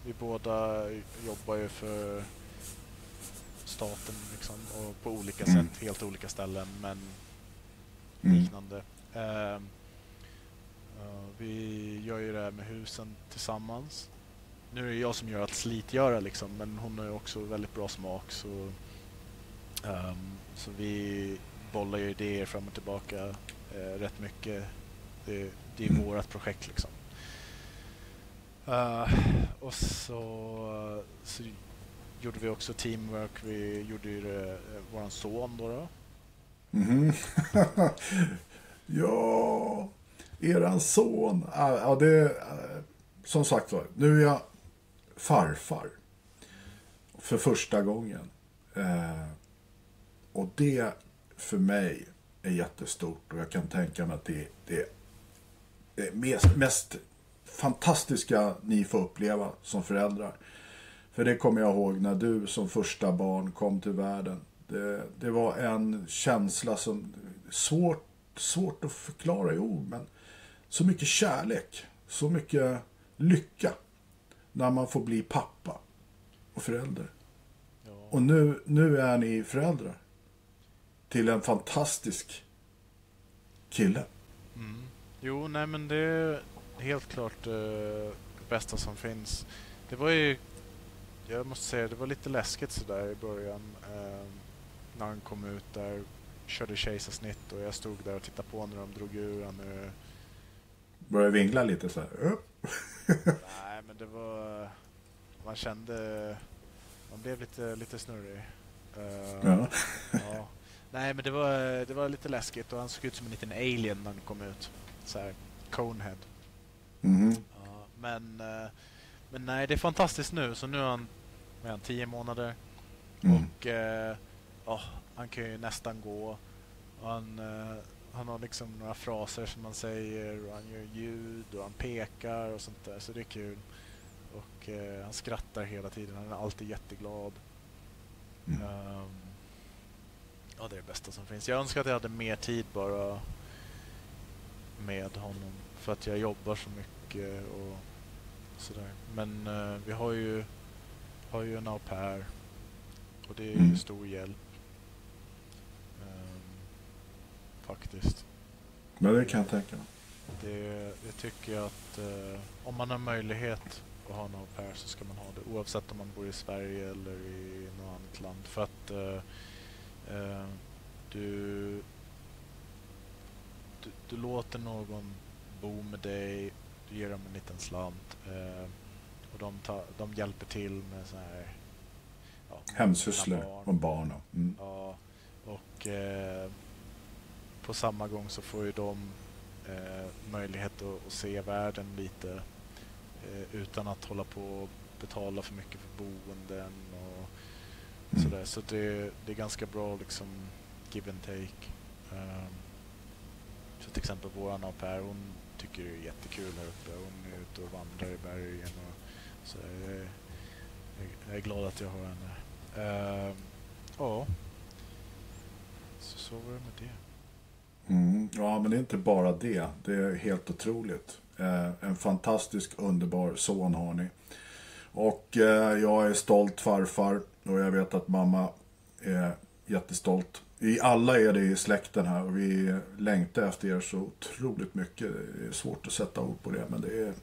vi båda jobbar ju för staten liksom, och på olika Mm. sätt, helt olika ställen men Mm. liknande. Ja, vi gör ju det här med husen tillsammans. Nu är det jag som gör allt slitgöra liksom, men hon har ju också väldigt bra smak så, ehm, så vi bollar ju idéer fram och tillbaka eh, rätt mycket. Det, det är Mm. vårat projekt liksom. Eh, och så, så gjorde vi också teamwork. Vi gjorde ju det, eh, våran son då. då. Mhm. ja, eran son. Ja, ja, det, eh, som sagt var, nu är jag farfar. För första gången. Och det för mig är jättestort. Och jag kan tänka mig att det, det, det är mest, mest fantastiska ni får uppleva som föräldrar. För det kommer jag ihåg när du som första barn kom till världen. Det, det var en känsla som svårt, svårt att förklara i ord. Men så mycket kärlek, så mycket lycka när man får bli pappa och förälder. Ja. Och nu, nu är ni föräldrar till en fantastisk kille. Mm. Jo, nej men det är helt klart eh, det bästa som finns. Det var ju, jag måste säga, det var lite läskigt sådär i början. Eh, när han kom ut där, körde kejsarsnitt och jag stod där och tittade på när de drog ur han ur. Börjar vingla lite så här. Nej, men det var, man kände, man blev lite, lite snurrig. Eh, Ja. Ja. Nej, men det var, det var lite läskigt och han såg ut som en liten alien när han kom ut. Så här, Conehead. Mhm. Ja, men, eh, men nej, det är fantastiskt nu. Så nu är han, är han 10 månader. Mm. Och ja, han kan ju nästan gå. Och han, eh, han har liksom några fraser som han säger och han gör ljud och han pekar och sånt där. Så det är kul. Och han skrattar hela tiden. Han är alltid jätteglad. Mm. Ehm, ja, det är det bästa som finns. Jag önskar att jag hade mer tid bara med honom. För att jag jobbar så mycket och sådär. Men eh, vi har ju, har ju en au pair. Och det är ju Mm. stor hjälp. Ehm, faktiskt. Men det kan jag tänka mig. Det, det tycker jag att eh, om man har möjlighet att ha en au pair så ska man ha det. Oavsett om man bor i Sverige eller i något annat land. För att eh, du, du, du låter någon bo med dig, du ger dem en liten slant eh, och de, tar, de hjälper till med så här ja, Hemsysslor och barn. och- Mm. Ja, och eh, på samma gång så får ju de eh, möjlighet att, att se världen lite eh, utan att hålla på och betala för mycket för boenden Mm. sådär. Så det, det är ganska bra liksom give and take. Ehm, så till exempel våran au pair, hon tycker det är jättekul här uppe. Hon är ute och vandrar i bergen och så jag är, jag är glad att jag har henne. Ehm, ja. Så, så var det med det. Mm, ja, men det är inte bara det. Det är helt otroligt. Eh, en fantastisk, underbar son har ni. Och eh, jag är stolt farfar och jag vet att mamma är jättestolt. Vi alla är det i släkten här och vi längtar efter er så otroligt mycket. Det är svårt att sätta ord på det, men det är...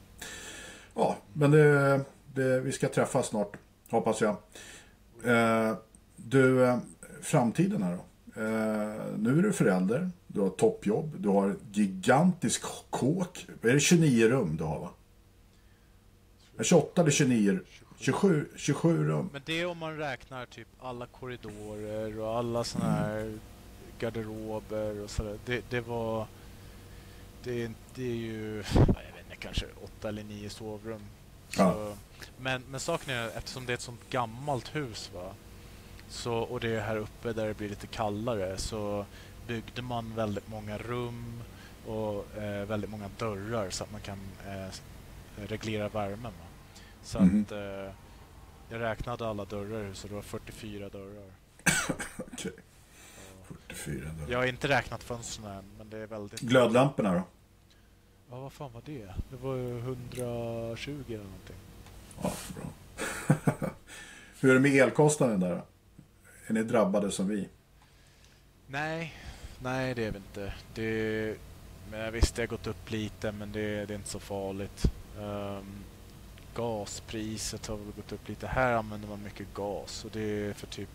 Ja, men det, det, vi ska träffas snart, hoppas jag. Eh, du, eh, framtiden här då? Eh, nu är du förälder, du har toppjobb, du har gigantisk kåk. Är det 29 rum du har va? Är det 28 eller 29? 27, 27 rum. Men det är om man räknar typ alla korridorer och alla såna här garderober och sådär. Det, det var... Det, det är ju, ja, jag vet inte, kanske åtta eller nio sovrum. Så, Ja. men, men saken är, eftersom det är ett sånt gammalt hus va, så, och det är här uppe där det blir lite kallare, så byggde man väldigt många rum och eh, väldigt många dörrar så att man kan eh, reglera värmen. Va? Så Mhm. att eh, jag räknade alla dörrar huset, det var 44 dörrar. Okej. 44 dörrar. Jag har inte räknat fönstren än, men det är väldigt... Glödlamporna då? Ja, vad fan var det? Det var ju 120 eller någonting. Ja, bra. Hur är det med elkostnaden där? Är ni drabbade som vi? Nej, nej det är vi inte. Det, men visst, det har gått upp lite, men det, det är inte så farligt. Um, gaspriset har väl gått upp lite. Här använder man mycket gas och det är för typ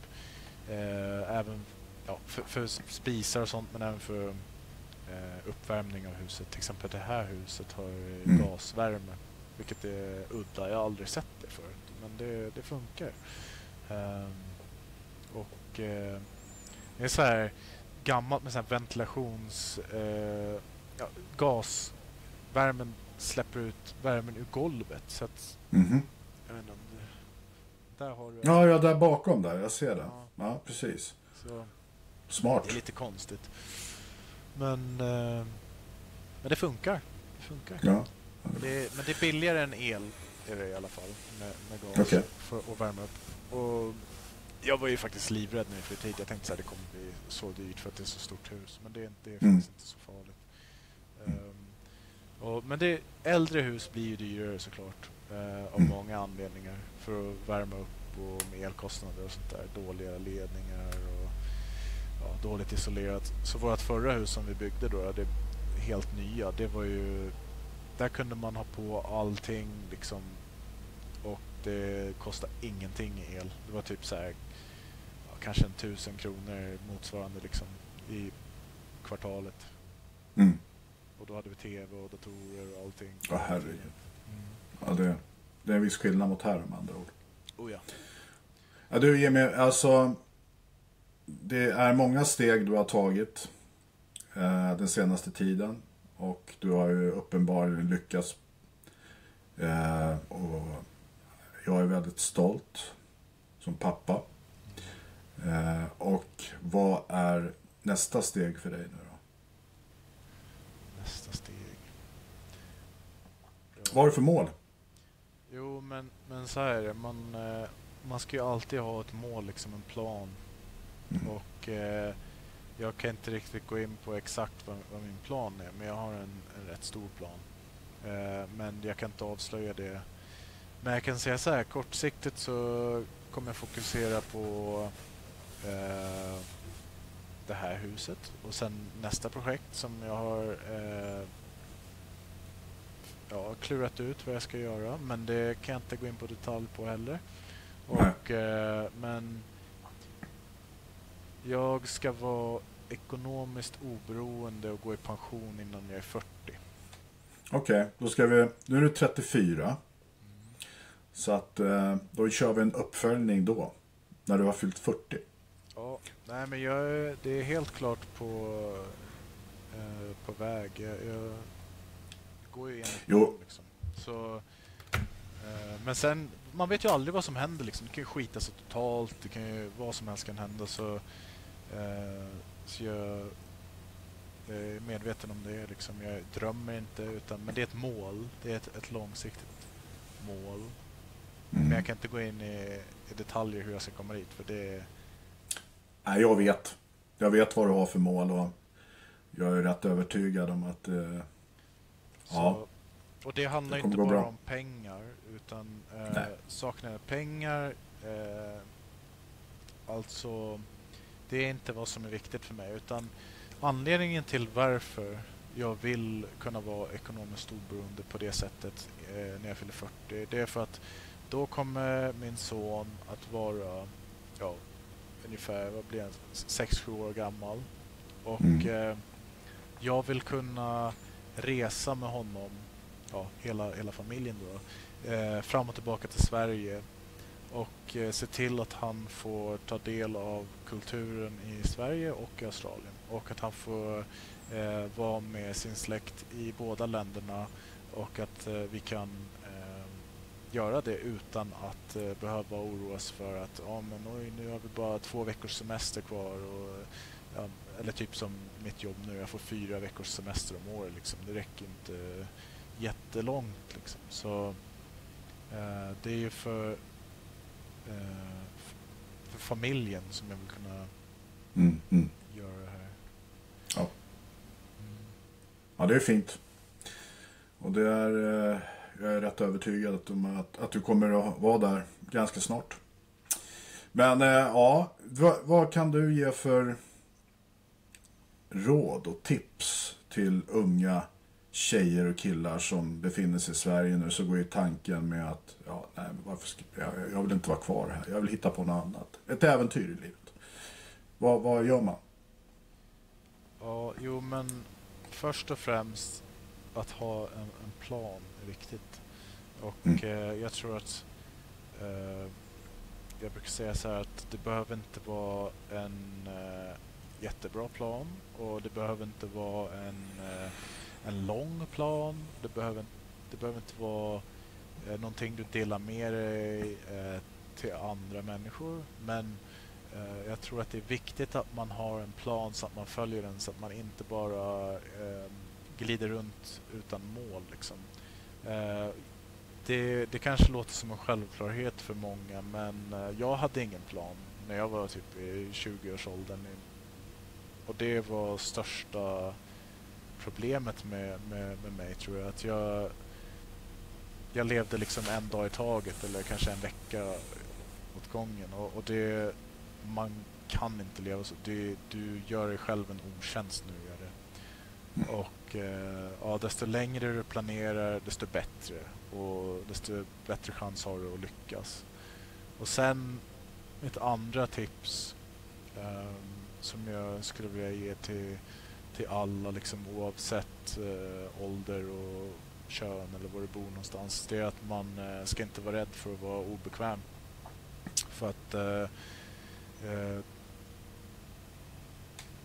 eh, även ja, för, för spisar och sånt, men även för eh, uppvärmning av huset. Till exempel det här huset har eh, Mm. gasvärme, vilket är udda. Jag har aldrig sett det förut, men det, det funkar. Ehm, och eh, det är så här gammalt med så här ventilations... Eh, ja, gasvärmen släpper ut värmen ur golvet. Så att, Mhm. jag vet inte om det, där har du... Ja, ja, där bakom där. Jag ser det. Ja. Ja, precis. Så, Smart. det är lite konstigt. Men, eh, men det funkar. Det funkar. Ja. Det, men det är billigare än el är det i alla fall med, med gas Okej. för att värma upp. Och jag var ju faktiskt livrädd när vi flyttade hit. Jag tänkte att det kommer bli så dyrt för att det är så stort hus. Men det det är Mm. faktiskt inte så farligt. Och, men det, äldre hus blir ju dyrare såklart. eh, av Mm. många anledningar. För att värma upp och med elkostnader och sånt där. Dåliga ledningar och ja, dåligt isolerat. Så vårt förra hus som vi byggde då, det helt nya, det var ju... Där kunde man ha på allting liksom och det kostade ingenting i el. Det var typ så här, ja, kanske en tusen kronor motsvarande liksom i kvartalet. Mm. Och då hade vi tv och datorer och allting. Ja, herregud. Mm. Ja, det, det är en viss skillnad mot här med andra ord. Oh ja. Ja, du Jimmy, alltså. Det är många steg du har tagit eh, den senaste tiden. Och du har ju uppenbarligen lyckats. Eh, och jag är väldigt stolt som pappa. Eh, och vad är nästa steg för dig nu? Nästa steg. Vad har du för mål? Jo, men, men så här är det. Man, eh, man ska ju alltid ha ett mål, liksom en plan. Mm. Och eh, jag kan inte riktigt gå in på exakt vad, vad min plan är, men jag har en, en rätt stor plan. Eh, men jag kan inte avslöja det. Men jag kan säga så här, kortsiktigt så kommer jag fokusera på eh, det här huset och sen nästa projekt som jag har eh, ja, klurat ut vad jag ska göra, men det kan jag inte gå in på detalj på heller. Och, eh, men jag ska vara ekonomiskt oberoende och gå i pension innan jag är 40. Okej, då ska vi... Nu är du 34. Så att eh, då kör vi en uppföljning då. När du har fyllt 40. Ja, nej men jag är, det är helt klart på, eh, på väg. Jag, jag går ju enligt Jo. liksom. Så, eh, men sen, man vet ju aldrig vad som händer liksom. Det kan ju skita sig totalt, det kan ju, vad som helst kan hända. Så, eh, så jag, jag är medveten om det. Liksom. Jag drömmer inte, utan, men det är ett mål. Det är ett, ett långsiktigt mål. Men Mm. jag kan inte gå in i, i detaljer hur jag ska komma dit, för det, Nej, jag vet. Jag vet vad du har för mål och jag är rätt övertygad om att... Eh, ja, Så, och det handlar Det inte bara bra. om pengar utan eh, saken är pengar. Eh, alltså, det är inte vad som är viktigt för mig utan anledningen till varför jag vill kunna vara ekonomiskt oberoende på det sättet eh, när jag fyller 40. Det är för att då kommer min son att vara ja, ungefär vad blir han, 6-7 år gammal. Och Mm. eh, jag vill kunna resa med honom, ja, hela, hela familjen då, eh, fram och tillbaka till Sverige och eh, se till att han får ta del av kulturen i Sverige och i Australien och att han får eh, vara med sin släkt i båda länderna och att eh, vi kan göra det utan att eh, behöva oroas för att ja, men oj, nu har vi bara två veckors semester kvar och ja, eller typ som mitt jobb nu, jag får fyra veckors semester om året liksom. Det räcker inte jättelångt liksom. Så eh, det är ju för, eh, för familjen som jag vill kunna mm, mm. göra det här. Ja. Mm. ja, det är fint. Och det är... Eh, jag är rätt övertygad om att, att du kommer att vara där ganska snart. Men eh, ja, vad, vad kan du ge för råd och tips till unga tjejer och killar som befinner sig i Sverige nu så går ju tanken med att ja, nej, varför ska, jag, jag vill inte vara kvar här. Jag vill hitta på något annat. Ett äventyr i livet. Vad, vad gör man? Ja, jo men först och främst att ha en, en plan viktigt. Och Mm. eh, jag tror att eh, jag brukar säga så här att det behöver inte vara en eh, jättebra plan och det behöver inte vara en, en lång plan. Det behöver, det behöver inte vara eh, någonting du delar med dig till andra människor. Men Eh, Jag tror att det är viktigt att man har en plan så att man följer den så att man inte bara eh, glider runt utan mål. Liksom. Eh, det, det kanske låter som en självklarhet för många men eh, jag hade ingen plan när jag var typ i 20-årsåldern. Och det var största problemet med, med, med mig tror jag. Att jag, jag levde liksom en dag i taget eller kanske en vecka åt gången. Och, och det, man kan inte leva så. Du, du gör dig själv en otjänst nu. Gör det. Och Eh, ja, desto längre du planerar, desto bättre. Och desto bättre chans har du att lyckas. Och sen mitt andra tips um, som jag skulle vilja ge till, till alla liksom, oavsett uh, ålder och kön eller var du bor någonstans. Det är att man uh, ska inte vara rädd för att vara obekväm. För att uh,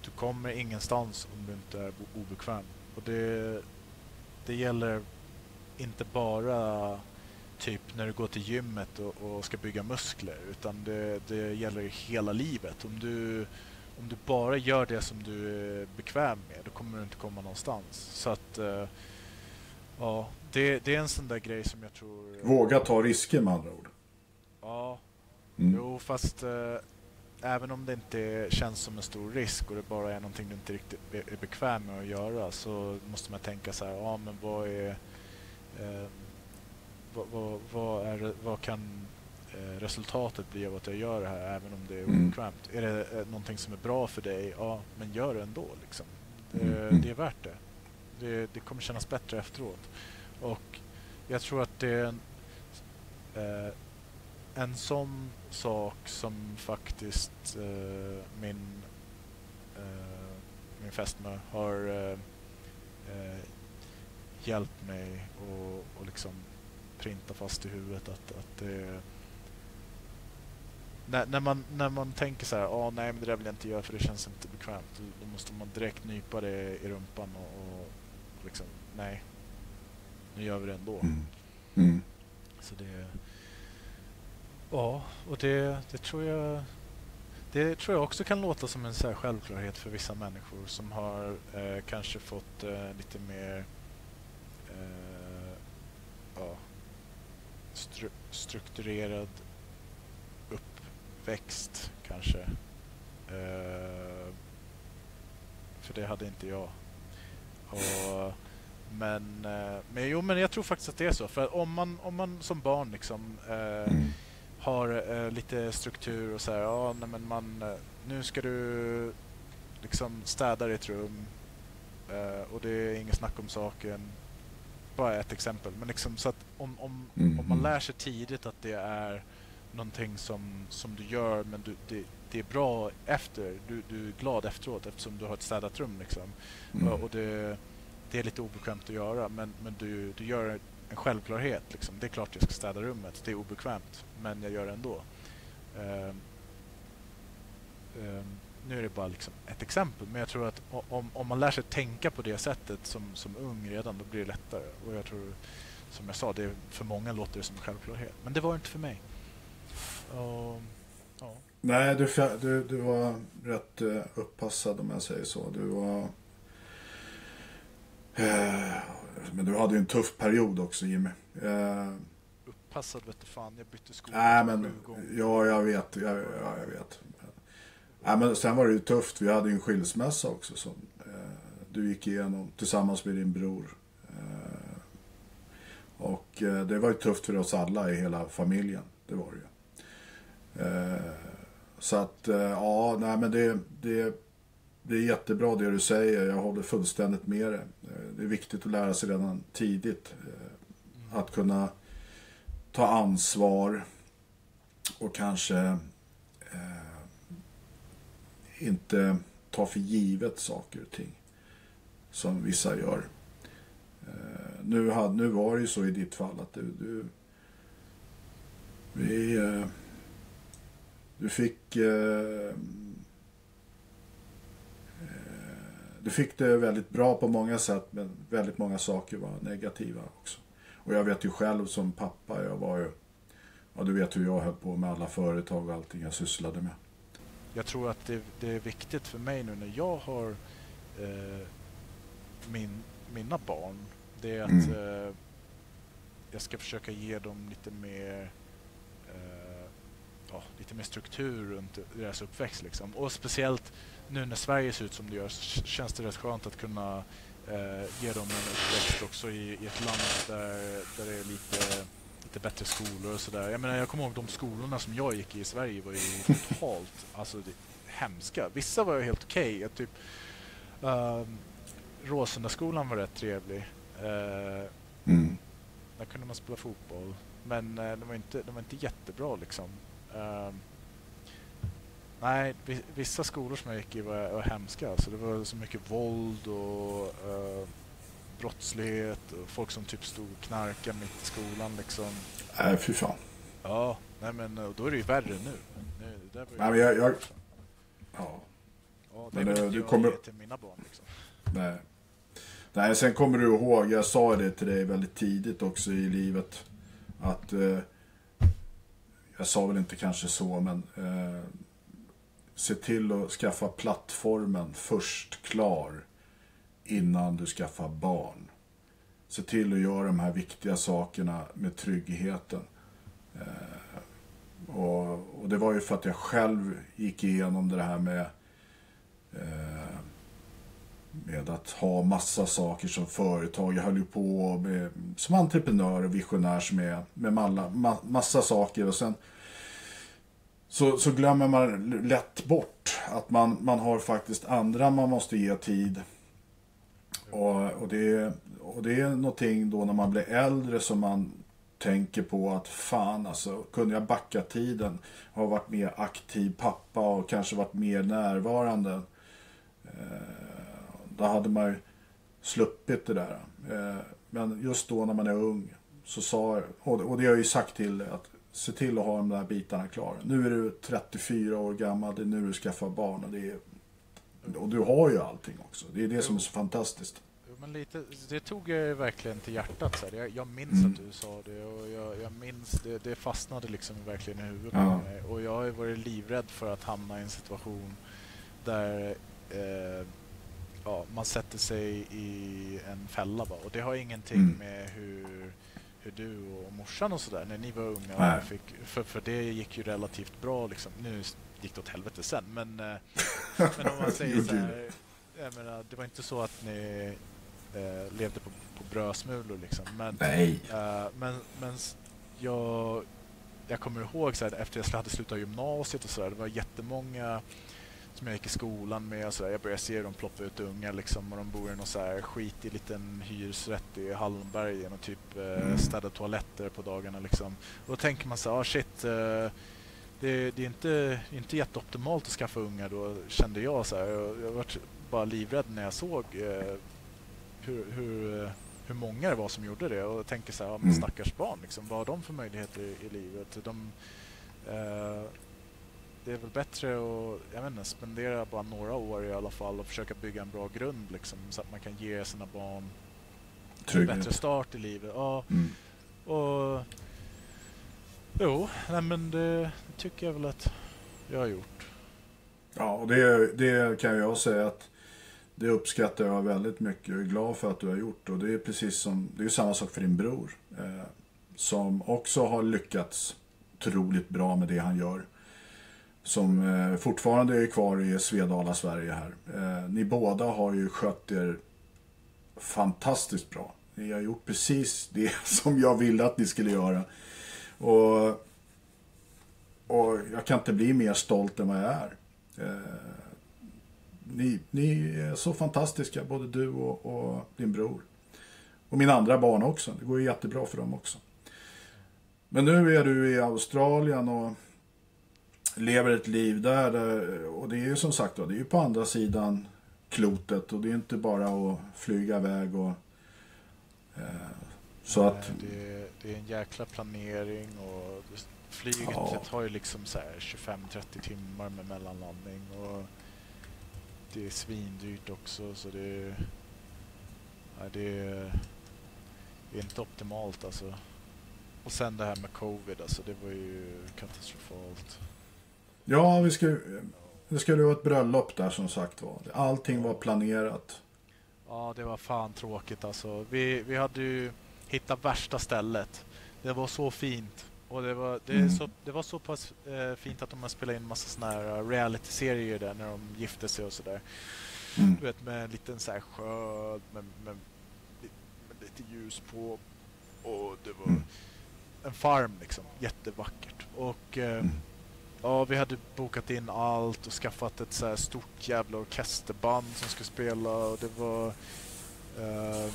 du kommer ingenstans om du inte är obekväm. Och det, det gäller inte bara typ när du går till gymmet och, och ska bygga muskler utan det, det gäller hela livet. Om du, om du bara gör det som du är bekväm med då kommer du inte komma någonstans. Så att eh, ja, det, det är en sån där grej som jag tror... Våga ta risker med andra ord. Ja, Mm. Jo, fast eh, även om det inte känns som en stor risk och det bara är någonting du inte riktigt är bekväm med att göra så måste man tänka så här, ja men vad är eh, vad, vad, vad, är, vad kan eh, resultatet bli av att jag gör det här även om det är Mm. obekvämt? Är det eh, någonting som är bra för dig? Ja, men gör det ändå liksom. Det, Mm. det är värt det. det. Det kommer kännas bättre efteråt. Och jag tror att det eh, en sån sak som faktiskt eh, min, eh, min fästmö har eh, eh, hjälpt mig att och liksom printa fast i huvudet att, att det när, när, man, när man tänker så här, ah, nej men det där vill jag inte göra för det känns inte bekvämt. Då, då måste man direkt nypa det i rumpan och, och liksom, nej. Nu gör vi det ändå. Mm. Mm. Så det... Ja, och det, det tror jag... Det tror jag också kan låta som en så här självklarhet för vissa människor som har eh, kanske fått eh, lite mer eh, ja, stru strukturerad uppväxt kanske. Eh, för det hade inte jag. Och, men, eh, men jo, men jag tror faktiskt att det är så. För om man, om man som barn liksom eh, Mm har eh, lite struktur och så här, ja, nej, men man, eh, nu ska du liksom städa ditt rum eh, och det är inget snack om saken. Bara ett exempel. Men liksom så att om, om, Mm, om man mm. lär sig tidigt att det är någonting som, som du gör men du, det, det är bra efter. Du, du är glad efteråt eftersom du har ett städat rum. Liksom. Mm. Och det, det är lite obekvämt att göra men, men du, du gör en självklarhet. Liksom. Det är klart jag ska städa rummet. Det är obekvämt men jag gör det ändå. Ehm, ehm, nu är det bara liksom ett exempel men jag tror att om, om man lär sig tänka på det sättet som, som ung redan då blir det lättare. Och jag tror som jag sa, det, för många låter det som en självklarhet. Men det var inte för mig. Och, ja. Nej, du, du, du var rätt eh, uppassad om jag säger så. Du var... Eh, men du hade ju en tuff period också Jimmy. Eh, Uppassad vete fan, jag bytte skola nej sju men, ja jag vet. Ja, ja, jag vet. Nej, men sen var det ju tufft. Vi hade ju en skilsmässa också som eh, du gick igenom tillsammans med din bror. Eh, och eh, det var ju tufft för oss alla i hela familjen. Det var det ju. Eh, så att, eh, ja, nej men det, det, det är jättebra det du säger. Jag håller fullständigt med dig. Eh, det är viktigt att lära sig redan tidigt. Eh, att kunna ta ansvar och kanske eh, inte ta för givet saker och ting. Som vissa gör. Eh, nu, hade, nu var det ju så i ditt fall att du, du vi, eh, du fick eh, eh, du fick det väldigt bra på många sätt men väldigt många saker var negativa också. Och jag vet ju själv som pappa, jag var ju, ja du vet hur jag höll på med alla företag och allting jag sysslade med. Jag tror att det, det är viktigt för mig nu när jag har eh, min, mina barn. Det är att Mm. eh, jag ska försöka ge dem lite mer eh, ja, lite mer struktur runt deras uppväxt. Liksom. Och speciellt nu när Sverige ser ut som det gör så känns det rätt skönt att kunna eh, ge dem en uppväxt också i, i ett land där, där det är lite, lite bättre skolor och sådär. Jag menar jag kommer ihåg de skolorna som jag gick i i Sverige var ju totalt alltså, det, hemska. Vissa var ju helt okej. Jag Typ, um, Råsundaskolan var rätt trevlig. Eh, Mm. där kunde man spela fotboll. Men eh, de, var inte, de var inte jättebra liksom. Ehm, nej, vi- vissa skolor som jag gick i var, var hemska. Alltså, det var så mycket våld och eh, brottslighet och folk som typ stod och knarkade mitt i skolan liksom. Nej, fy fan. Ja, nej men och då är det ju värre nu. nu det där Nej, men jag, jag, ja, ja, det men vill inte du jag kommer- ge till mina barn liksom. nej. Nej, sen kommer du ihåg, jag sa det till dig väldigt tidigt också i livet. Att, eh, jag sa väl inte kanske så, men eh, se till att skaffa plattformen först klar innan du skaffar barn. Se till att göra de här viktiga sakerna med tryggheten. Eh, och, och det var ju för att jag själv gick igenom det här med eh, med att ha massa saker som företag. Jag höll ju på med, som entreprenör och visionär som är med malla, ma, massa saker och sen så, så glömmer man lätt bort att man, man har faktiskt andra man måste ge tid. Och, och, det, och det är någonting då när man blir äldre som man tänker på att fan alltså, kunde jag backa tiden och varit mer aktiv pappa och kanske varit mer närvarande. Eh, då hade man ju sluppit det där. Eh, men just då när man är ung så sa och och det har jag ju sagt till dig, att se till att ha de där bitarna klara. Nu är du 34 år gammal, det är nu du skaffar barn och, det är, och du har ju allting också. Det är det som är så fantastiskt. Jo, Men lite, det tog jag verkligen till hjärtat. Så. Jag, jag minns Mm. att du sa det och jag, jag minns det, det fastnade liksom verkligen i huvudet på Ja. mig. Och jag har varit livrädd för att hamna i en situation där eh, ja, man sätter sig i en fälla. Bara. Och det har ingenting Mm. med hur, hur du och morsan och sådär när ni var unga. Fick, för, för det gick ju relativt bra liksom. Nu gick det åt helvete sen men, eh, men om man säger så det. här. Menar, det var inte så att ni eh, levde på, på brödsmulor liksom. Men, Nej. eh, men, men jag, jag kommer ihåg så här, efter jag hade slutat gymnasiet och så där, det var jättemånga som jag gick i skolan med och så där. Jag började se dem ploppa ut ungar liksom och de bor i någon så här skitig liten hyresrätt i Hallonbergen och typ eh, Mm. städar toaletter på dagarna liksom. Och då tänker man så här, ah, shit, eh, det, det är inte, inte jätteoptimalt att skaffa ungar då kände jag så här. Jag, jag var bara livrädd när jag såg eh, hur, hur, eh, hur många det var som gjorde det och jag tänker så här, ja, men Mm. stackars barn liksom, vad har de för möjligheter i, i livet? De, eh, det är väl bättre att jag vet inte, spendera bara några år i alla fall och försöka bygga en bra grund liksom, så att man kan ge sina barn en bättre Trygghet. start i livet. Ja, Mm. och jo, nej, men det tycker jag väl att jag har gjort. Ja, och det, det kan jag säga att det uppskattar jag väldigt mycket. Jag är glad för att du har gjort och det är precis som, det är samma sak för din bror. Eh, som också har lyckats otroligt bra med det han gör. Som eh, fortfarande är kvar i Svedala, Sverige här. Eh, ni båda har ju skött er fantastiskt bra. Ni har gjort precis det som jag ville att ni skulle göra. Och, och jag kan inte bli mer stolt än vad jag är. Eh, ni, ni är så fantastiska, både du och, och din bror. Och mina andra barn också. Det går ju jättebra för dem också. Men nu är du i Australien och lever ett liv där. där och det är ju som sagt det är ju på andra sidan klotet. Och det är inte bara att flyga iväg och... Eh, så att... Eh, Det, det är en jäkla planering och flyget Ja. tar ju liksom så här 25-30 timmar med mellanlandning och det är svindyrt också så det är, ja, det är det är inte optimalt alltså. Och sen det här med covid alltså det var ju katastrofalt. Ja, vi ska, det skulle vara ett bröllop där som sagt var. Allting var planerat. Ja, det var fan tråkigt alltså. Vi, vi hade ju hittat värsta stället. Det var så fint. Och det var, det, Mm. så, det var så pass eh, fint att de har spelat in massa såna här uh, reality-serier där när de gifte sig och sådär. Mm. Du vet med en liten så här sjö med, med, med lite ljus på. Och det var Mm. en farm liksom. Jättevackert. Och eh, Mm. Ja, vi hade bokat in allt och skaffat ett så stort jävla orkesterband som skulle spela. Och det var... Eh,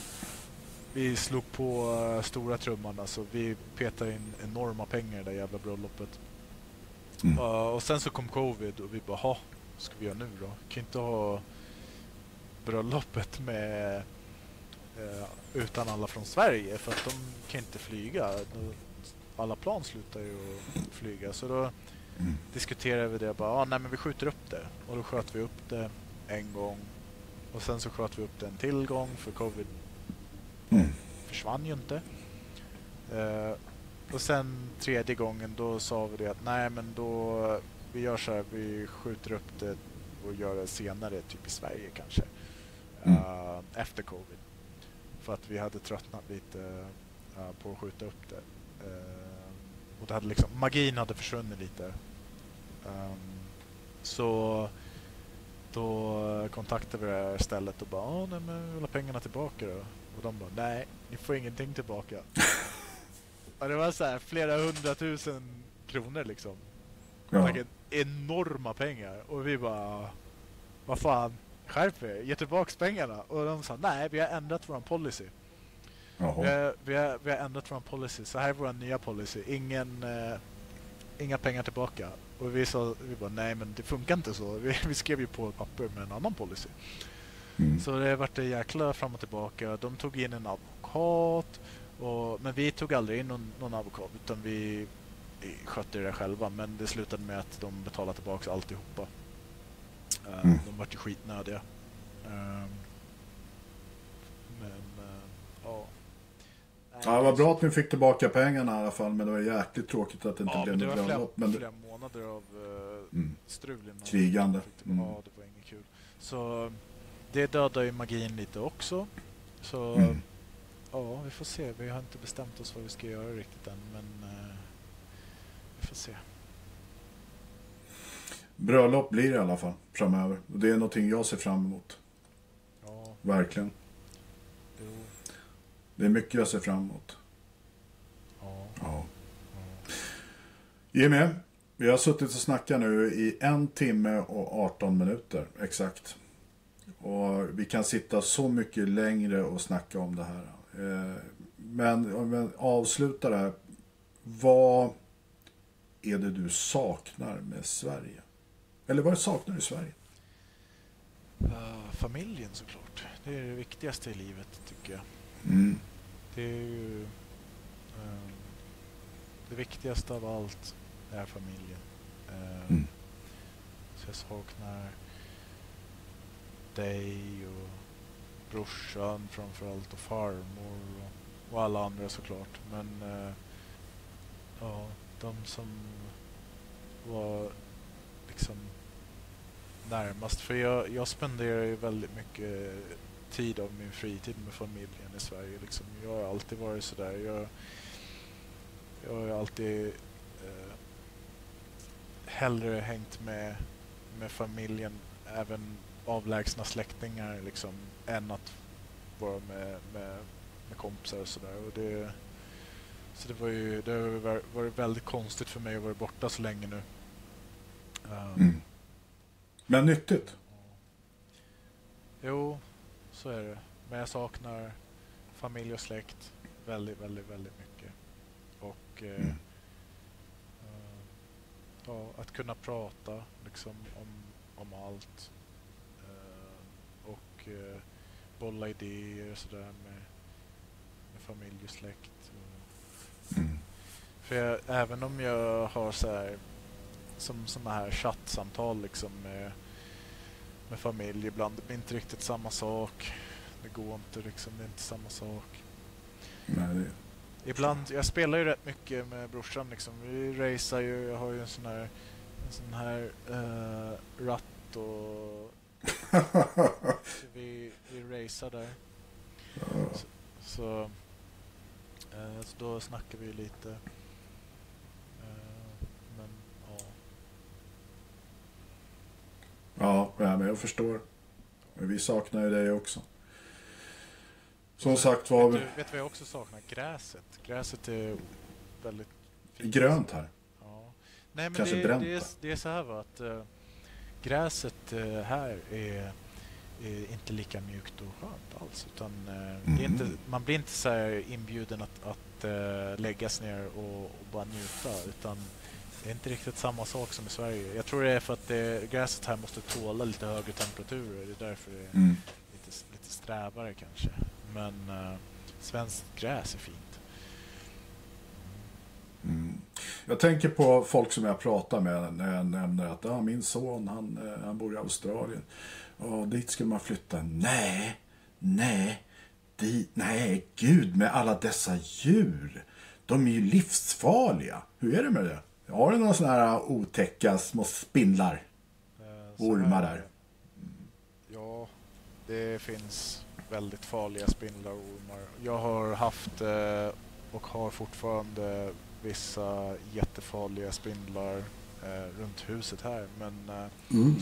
vi slog på eh, stora trumman alltså. Vi petade in enorma pengar i det där jävla bröllopet. Mm. Ja, och sen så kom covid och vi bara, ha, vad ska vi göra nu då? Vi kan inte ha bröllopet med utan alla från Sverige för att de kan inte flyga. Alla plan slutar ju att flyga. Så då Mm. diskuterade vi det. Bara, ah, nej, men vi skjuter upp det. Och då sköt vi upp det en gång. Och sen så sköt vi upp det en till gång för covid Mm. försvann ju inte. Eh, och sen tredje gången då sa vi det att nej men då vi gör så här, vi skjuter upp det och gör det senare, typ i Sverige kanske. Mm. Eh, efter covid. För att vi hade tröttnat lite eh, på att skjuta upp det. Eh, och det hade liksom, magin hade försvunnit lite. Ehm, så då kontaktade vi det här stället och bara, ah, nej men vi vill ha pengarna tillbaka då. Och de bara, nej, ni får ingenting tillbaka. och det var så här flera hundratusen kronor liksom. Ja. Enorma pengar. Och vi bara, vad fan, skärp er, ge tillbaks pengarna. Och de sa, nej vi har ändrat vår policy. Vi har, vi, har, vi har ändrat vår policy. Så här är vår nya policy. Ingen, eh, inga pengar tillbaka. Och vi sa, vi bara, nej men det funkar inte så. Vi, vi skrev ju på ett papper med en annan policy. Mm. Så det vart en jäkla fram och tillbaka. De tog in en advokat. Och, men vi tog aldrig in någon, någon advokat utan vi, skötte det själva. Men det slutade med att de betalade tillbaka alltihopa. Uh, Mm. De vart ju skitnödiga. Ehm, men eh, ja. Nej, Ja, det var bra att ni fick tillbaka pengarna i alla fall. Men det var jäkligt tråkigt att det inte Ja, blev men det något var flera, bröllop. Månader av uh, Mm. strul innan Krigande. Mm. Ja, det var inget kul. Så det dödar ju magin lite också. Så Mm. ja, vi får se. Vi har inte bestämt oss vad vi ska göra riktigt än, men eh, vi får se. Bröllop blir det i alla fall framöver. Och det är någonting jag ser fram emot. Ja, Verkligen. Det är mycket jag ser fram emot. ja. Ja. Jimmy, vi har suttit och snackat nu i en timme och 18 minuter exakt. Och vi kan sitta så mycket längre och snacka om det här. Eh, Men om vi avslutar det här. Vad är det du saknar med Sverige? Eller vad saknar du i Sverige? Eh, familjen såklart. Det är det viktigaste i livet tycker jag. Mm. Det är ju... eh, det viktigaste av allt är familjen. Eh, Mm. Så jag saknar dig och brorsan framförallt och farmor och, och alla andra såklart. Men eh, ja, de som var liksom närmast. För jag, jag spenderar ju väldigt mycket tid av min fritid med familjen i Sverige. Liksom. Jag har alltid varit sådär. Jag, jag har alltid eh, hellre hängt med, med familjen, även avlägsna släktingar, liksom, än att vara med, med, med kompisar och sådär. Och det, så det var ju det har varit väldigt konstigt för mig att vara borta så länge nu. Um, Mm. Men nyttigt. Jo, så är det. Men jag saknar familj och släkt väldigt, väldigt, väldigt mycket. Och eh, Mm. eh, ja, att kunna prata liksom om, om allt. Eh, och eh, bolla idéer och sådär med, med familj och släkt. Och, Mm. för jag, även om jag har så här som såna här chattsamtal liksom med, med familj ibland. Det blir inte riktigt samma sak. Det går inte liksom, det är inte samma sak. Nej. Ibland, jag spelar ju rätt mycket med brorsan liksom. Vi racear ju, jag har ju en sån här, en sån här eh, ratt och vi, vi racear där. Så, så, eh, så då snackar vi lite. Eh, men ja. Ja, men jag förstår. Men vi saknar ju dig också. Som sagt var, Vet du, vet du vad jag också saknar? Gräset. Gräset är väldigt fint. grönt här. Ja. Nej, men Kanske det, bränt det, är, det är så här va, att eh, gräset eh, här är, är inte lika mjukt och skönt alls. Utan, är Mhm. inte, man blir inte så här inbjuden att, att lägga sig ner och, och bara njuta. Utan det är inte riktigt samma sak som i Sverige. Jag tror det är för att det, gräset här måste tåla lite högre temperaturer. Det är därför det är Mm. lite, lite strävare kanske. Men eh, svenskt gräs är fint. Mm. Jag tänker på folk som jag pratar med när jag nämner att ah, min son han, eh, han bor i Australien. Och dit skulle man flytta. Nej, nej, dit, nej, gud med alla dessa djur. De är ju livsfarliga. Hur är det med det? Har du några sådana här otäcka små spindlar? Eh, Ormar där. Ja, det finns väldigt farliga spindlar och ormar. Jag har haft eh, och har fortfarande vissa jättefarliga spindlar eh, runt huset här. Men eh, Mm.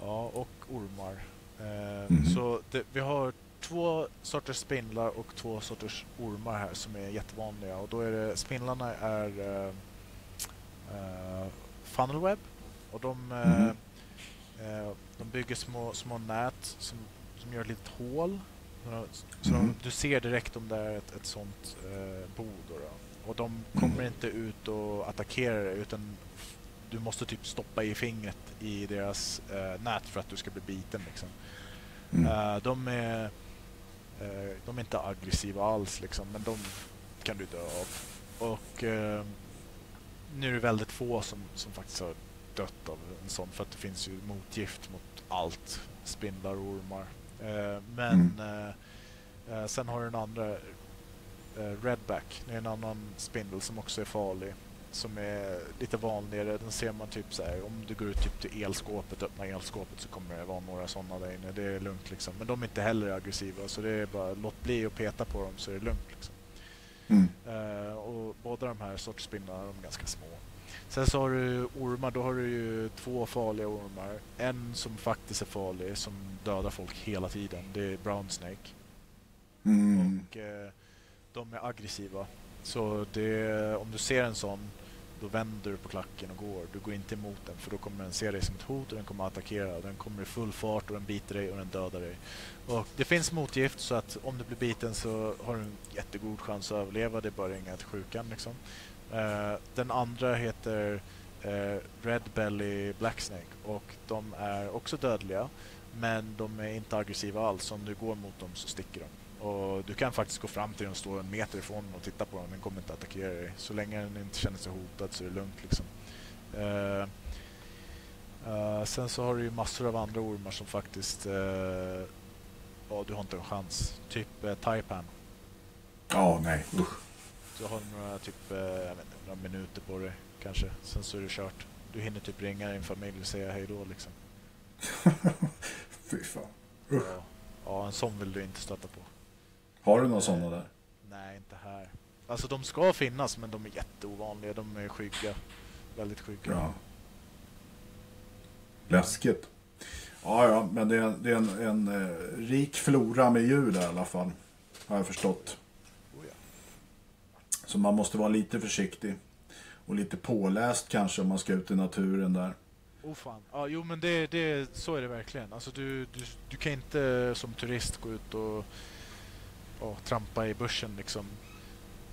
ja, och ormar. Eh, Mhm. Så det, vi har två sorters spindlar och två sorters ormar här som är jättevanliga. Och då är det, spindlarna är eh, funnelweb och de. Eh, de bygger små, små nät som, som gör ett litet hål. Så, de, du ser direkt om det är ett, ett sånt eh, bo. Då, då. Och de kommer Mm. inte ut och attackerar dig utan du måste typ stoppa i fingret i deras eh, nät för att du ska bli biten. Liksom. Mm. Eh, de, är, eh, de är inte aggressiva alls liksom, men de kan du dö av. Och eh, nu är det väldigt få som, som faktiskt har dött av en sån för att det finns ju motgift mot allt. Spindlar och ormar. Eh, men eh, eh, sen har du den andra eh, Redback. Det är en annan spindel som också är farlig. som är lite vanligare. Den ser man typ så här, om du går ut typ till elskåpet, öppnar elskåpet så kommer det vara några sådana där inne. Det är lugnt liksom. Men de är inte heller aggressiva så det är bara låt bli att peta på dem så är det lugnt liksom. Mm. Eh, och båda de här sortspindlarna de är ganska små. Sen så har du ormar, då har du ju två farliga ormar. En som faktiskt är farlig, som dödar folk hela tiden. Det är brown snake. Mm. Och eh, de är aggressiva. Så det, om du ser en sån, då vänder du på klacken och går. Du går inte emot den för då kommer den se dig som ett hot och den kommer att attackera. Den kommer i full fart och den biter dig och den dödar dig. Och det finns motgift så att om du blir biten så har du en jättegod chans att överleva. Det är bara inga till sjukan liksom. Uh, den andra heter uh, Red Belly Black Snake och de är också dödliga. Men de är inte aggressiva alls. Om du går mot dem så sticker de. Och du kan faktiskt gå fram till den och stå en meter ifrån den och titta på den. Den kommer inte attackera dig. Så länge den inte känner sig hotad så är det lugnt liksom. Eh, sen så har du ju massor av andra ormar som faktiskt... eh, ja, du har inte en chans. Typ uh, Taipan. Ja, nej. Usch. Du har några, typ, inte, några minuter på dig kanske. Sen så är det kört. Du hinner typ ringa din familj och säga hej då liksom. Fy fan. Usch. Ja, ja, en sån vill du inte stöta på. Har du några sådana där? Nej, inte här. Alltså de ska finnas men de är jätteovanliga. De är skygga. Väldigt skygga. Ja. Läskigt. Ja, ja, men det är, det är en, en eh, rik flora med djur där i alla fall. Har jag förstått. Oh, ja. Så man måste vara lite försiktig. Och lite påläst kanske om man ska ut i naturen där. Oh fan. Ja, jo men det, det, så är det verkligen. Alltså du, du, du kan inte som turist gå ut och, och trampa i bussen liksom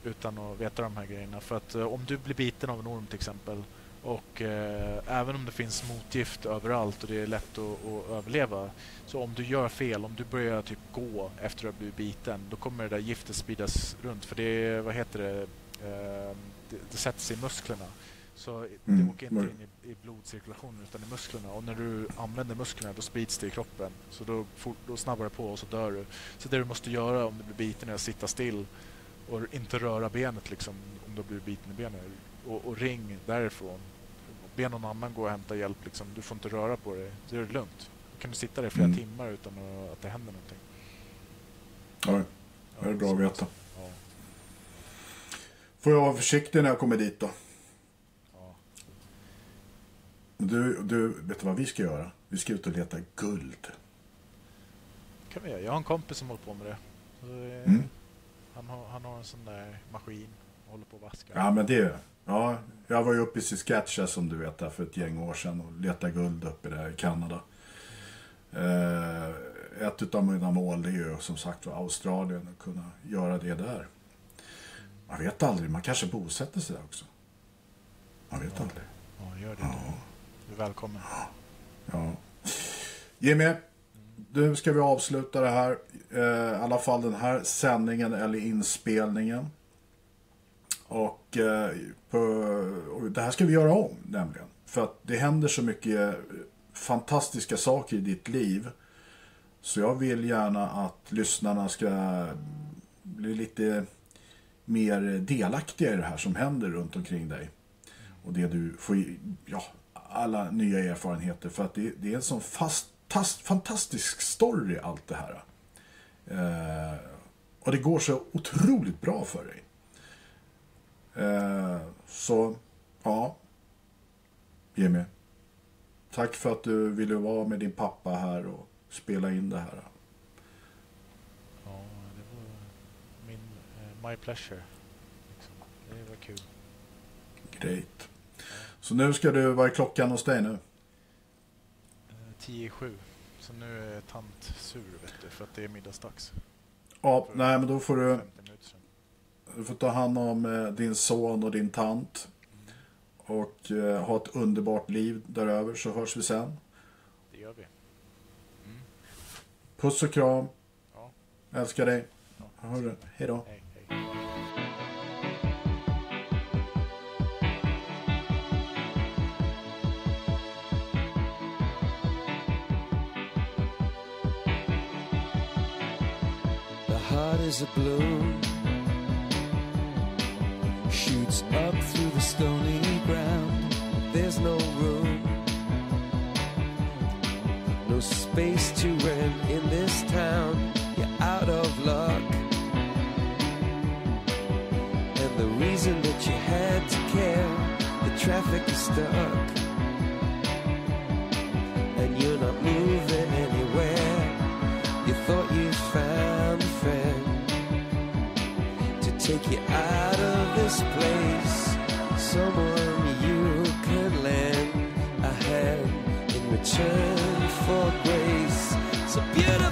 utan att veta de här grejerna. För att eh, om du blir biten av en orm till exempel och eh, även om det finns motgift överallt och det är lätt att, att överleva så om du gör fel, om du börjar typ gå efter att ha blivit biten då kommer det där giftet spridas runt för det vad heter det, eh, det, det sätter sig i musklerna. Så det Mm, åker inte in i, i blodcirkulationen utan i musklerna. Och när du använder musklerna då sprids det i kroppen. Så då, fort, då snabbar det på och så dör du. Så det du måste göra om du blir biten är att sitta still och inte röra benet liksom om du blir biten i benet. Och, och ring därifrån. Be någon annan gå och hämta hjälp. Liksom. Du får inte röra på dig. Det är lugnt. Då kan du sitta där i flera Mm. timmar utan att, det händer någonting. Ja, det är bra så- att veta. Ja, Får jag vara försiktig när jag kommer dit då? Ja. Du, du, vet du vad vi ska göra? Vi ska ut och leta guld. kan vi göra. Jag har en kompis som håller på med det. Eh, Mm. han, har, han har en sån där maskin och håller på och vaskar. Ja, men det... Ja, jag var ju uppe i Saskatchewan som du vet där för ett gäng år sedan och letade guld uppe där i Kanada. Eh, ett av mina mål det är ju som sagt var Australien och kunna göra det där. Man vet aldrig, man kanske bosätter sig där också. Man vet aldrig. Ja, gör det. Du du är välkommen. Ja. Jimmy, nu ska vi avsluta det här. Eh, I alla fall den här sändningen eller inspelningen. Och, eh, på, och det här ska vi göra om nämligen. För att det händer så mycket eh, fantastiska saker i ditt liv. Så jag vill gärna att lyssnarna ska bli lite mer delaktiga i det här som händer runt omkring dig. Och det du får, ja, alla nya erfarenheter. För att det, det är en sån fast, tas, fantastisk story allt det här. Eh, och det går så otroligt bra för dig. Eh, så, ja. Jimmy. Tack för att du ville vara med din pappa här och spela in det här. Ja, det var min... eh, my pleasure. Liksom. Det var kul. Great. Så nu ska du, vad är klockan hos dig nu? Eh, 10 i sju. Så nu är tant sur vet du, för att det är middagsdags. Ja, För nej men då får du, 50 minuter sedan. du får ta hand om eh, din son och din tant. Och eh, ha ett underbart liv däröver så hörs vi sen. Det gör vi. Puss och kram. Ja. Älskar dig. Ja, Hörru, hej då. Hej, hej. there's a blow. Shoots up through the stony ground. There's no room No space to rent in this town. You're out of luck. And the reason that you had to care The traffic is stuck. And you're not moving take you out of this place. Someone you can lend a hand in return for grace. So beautiful.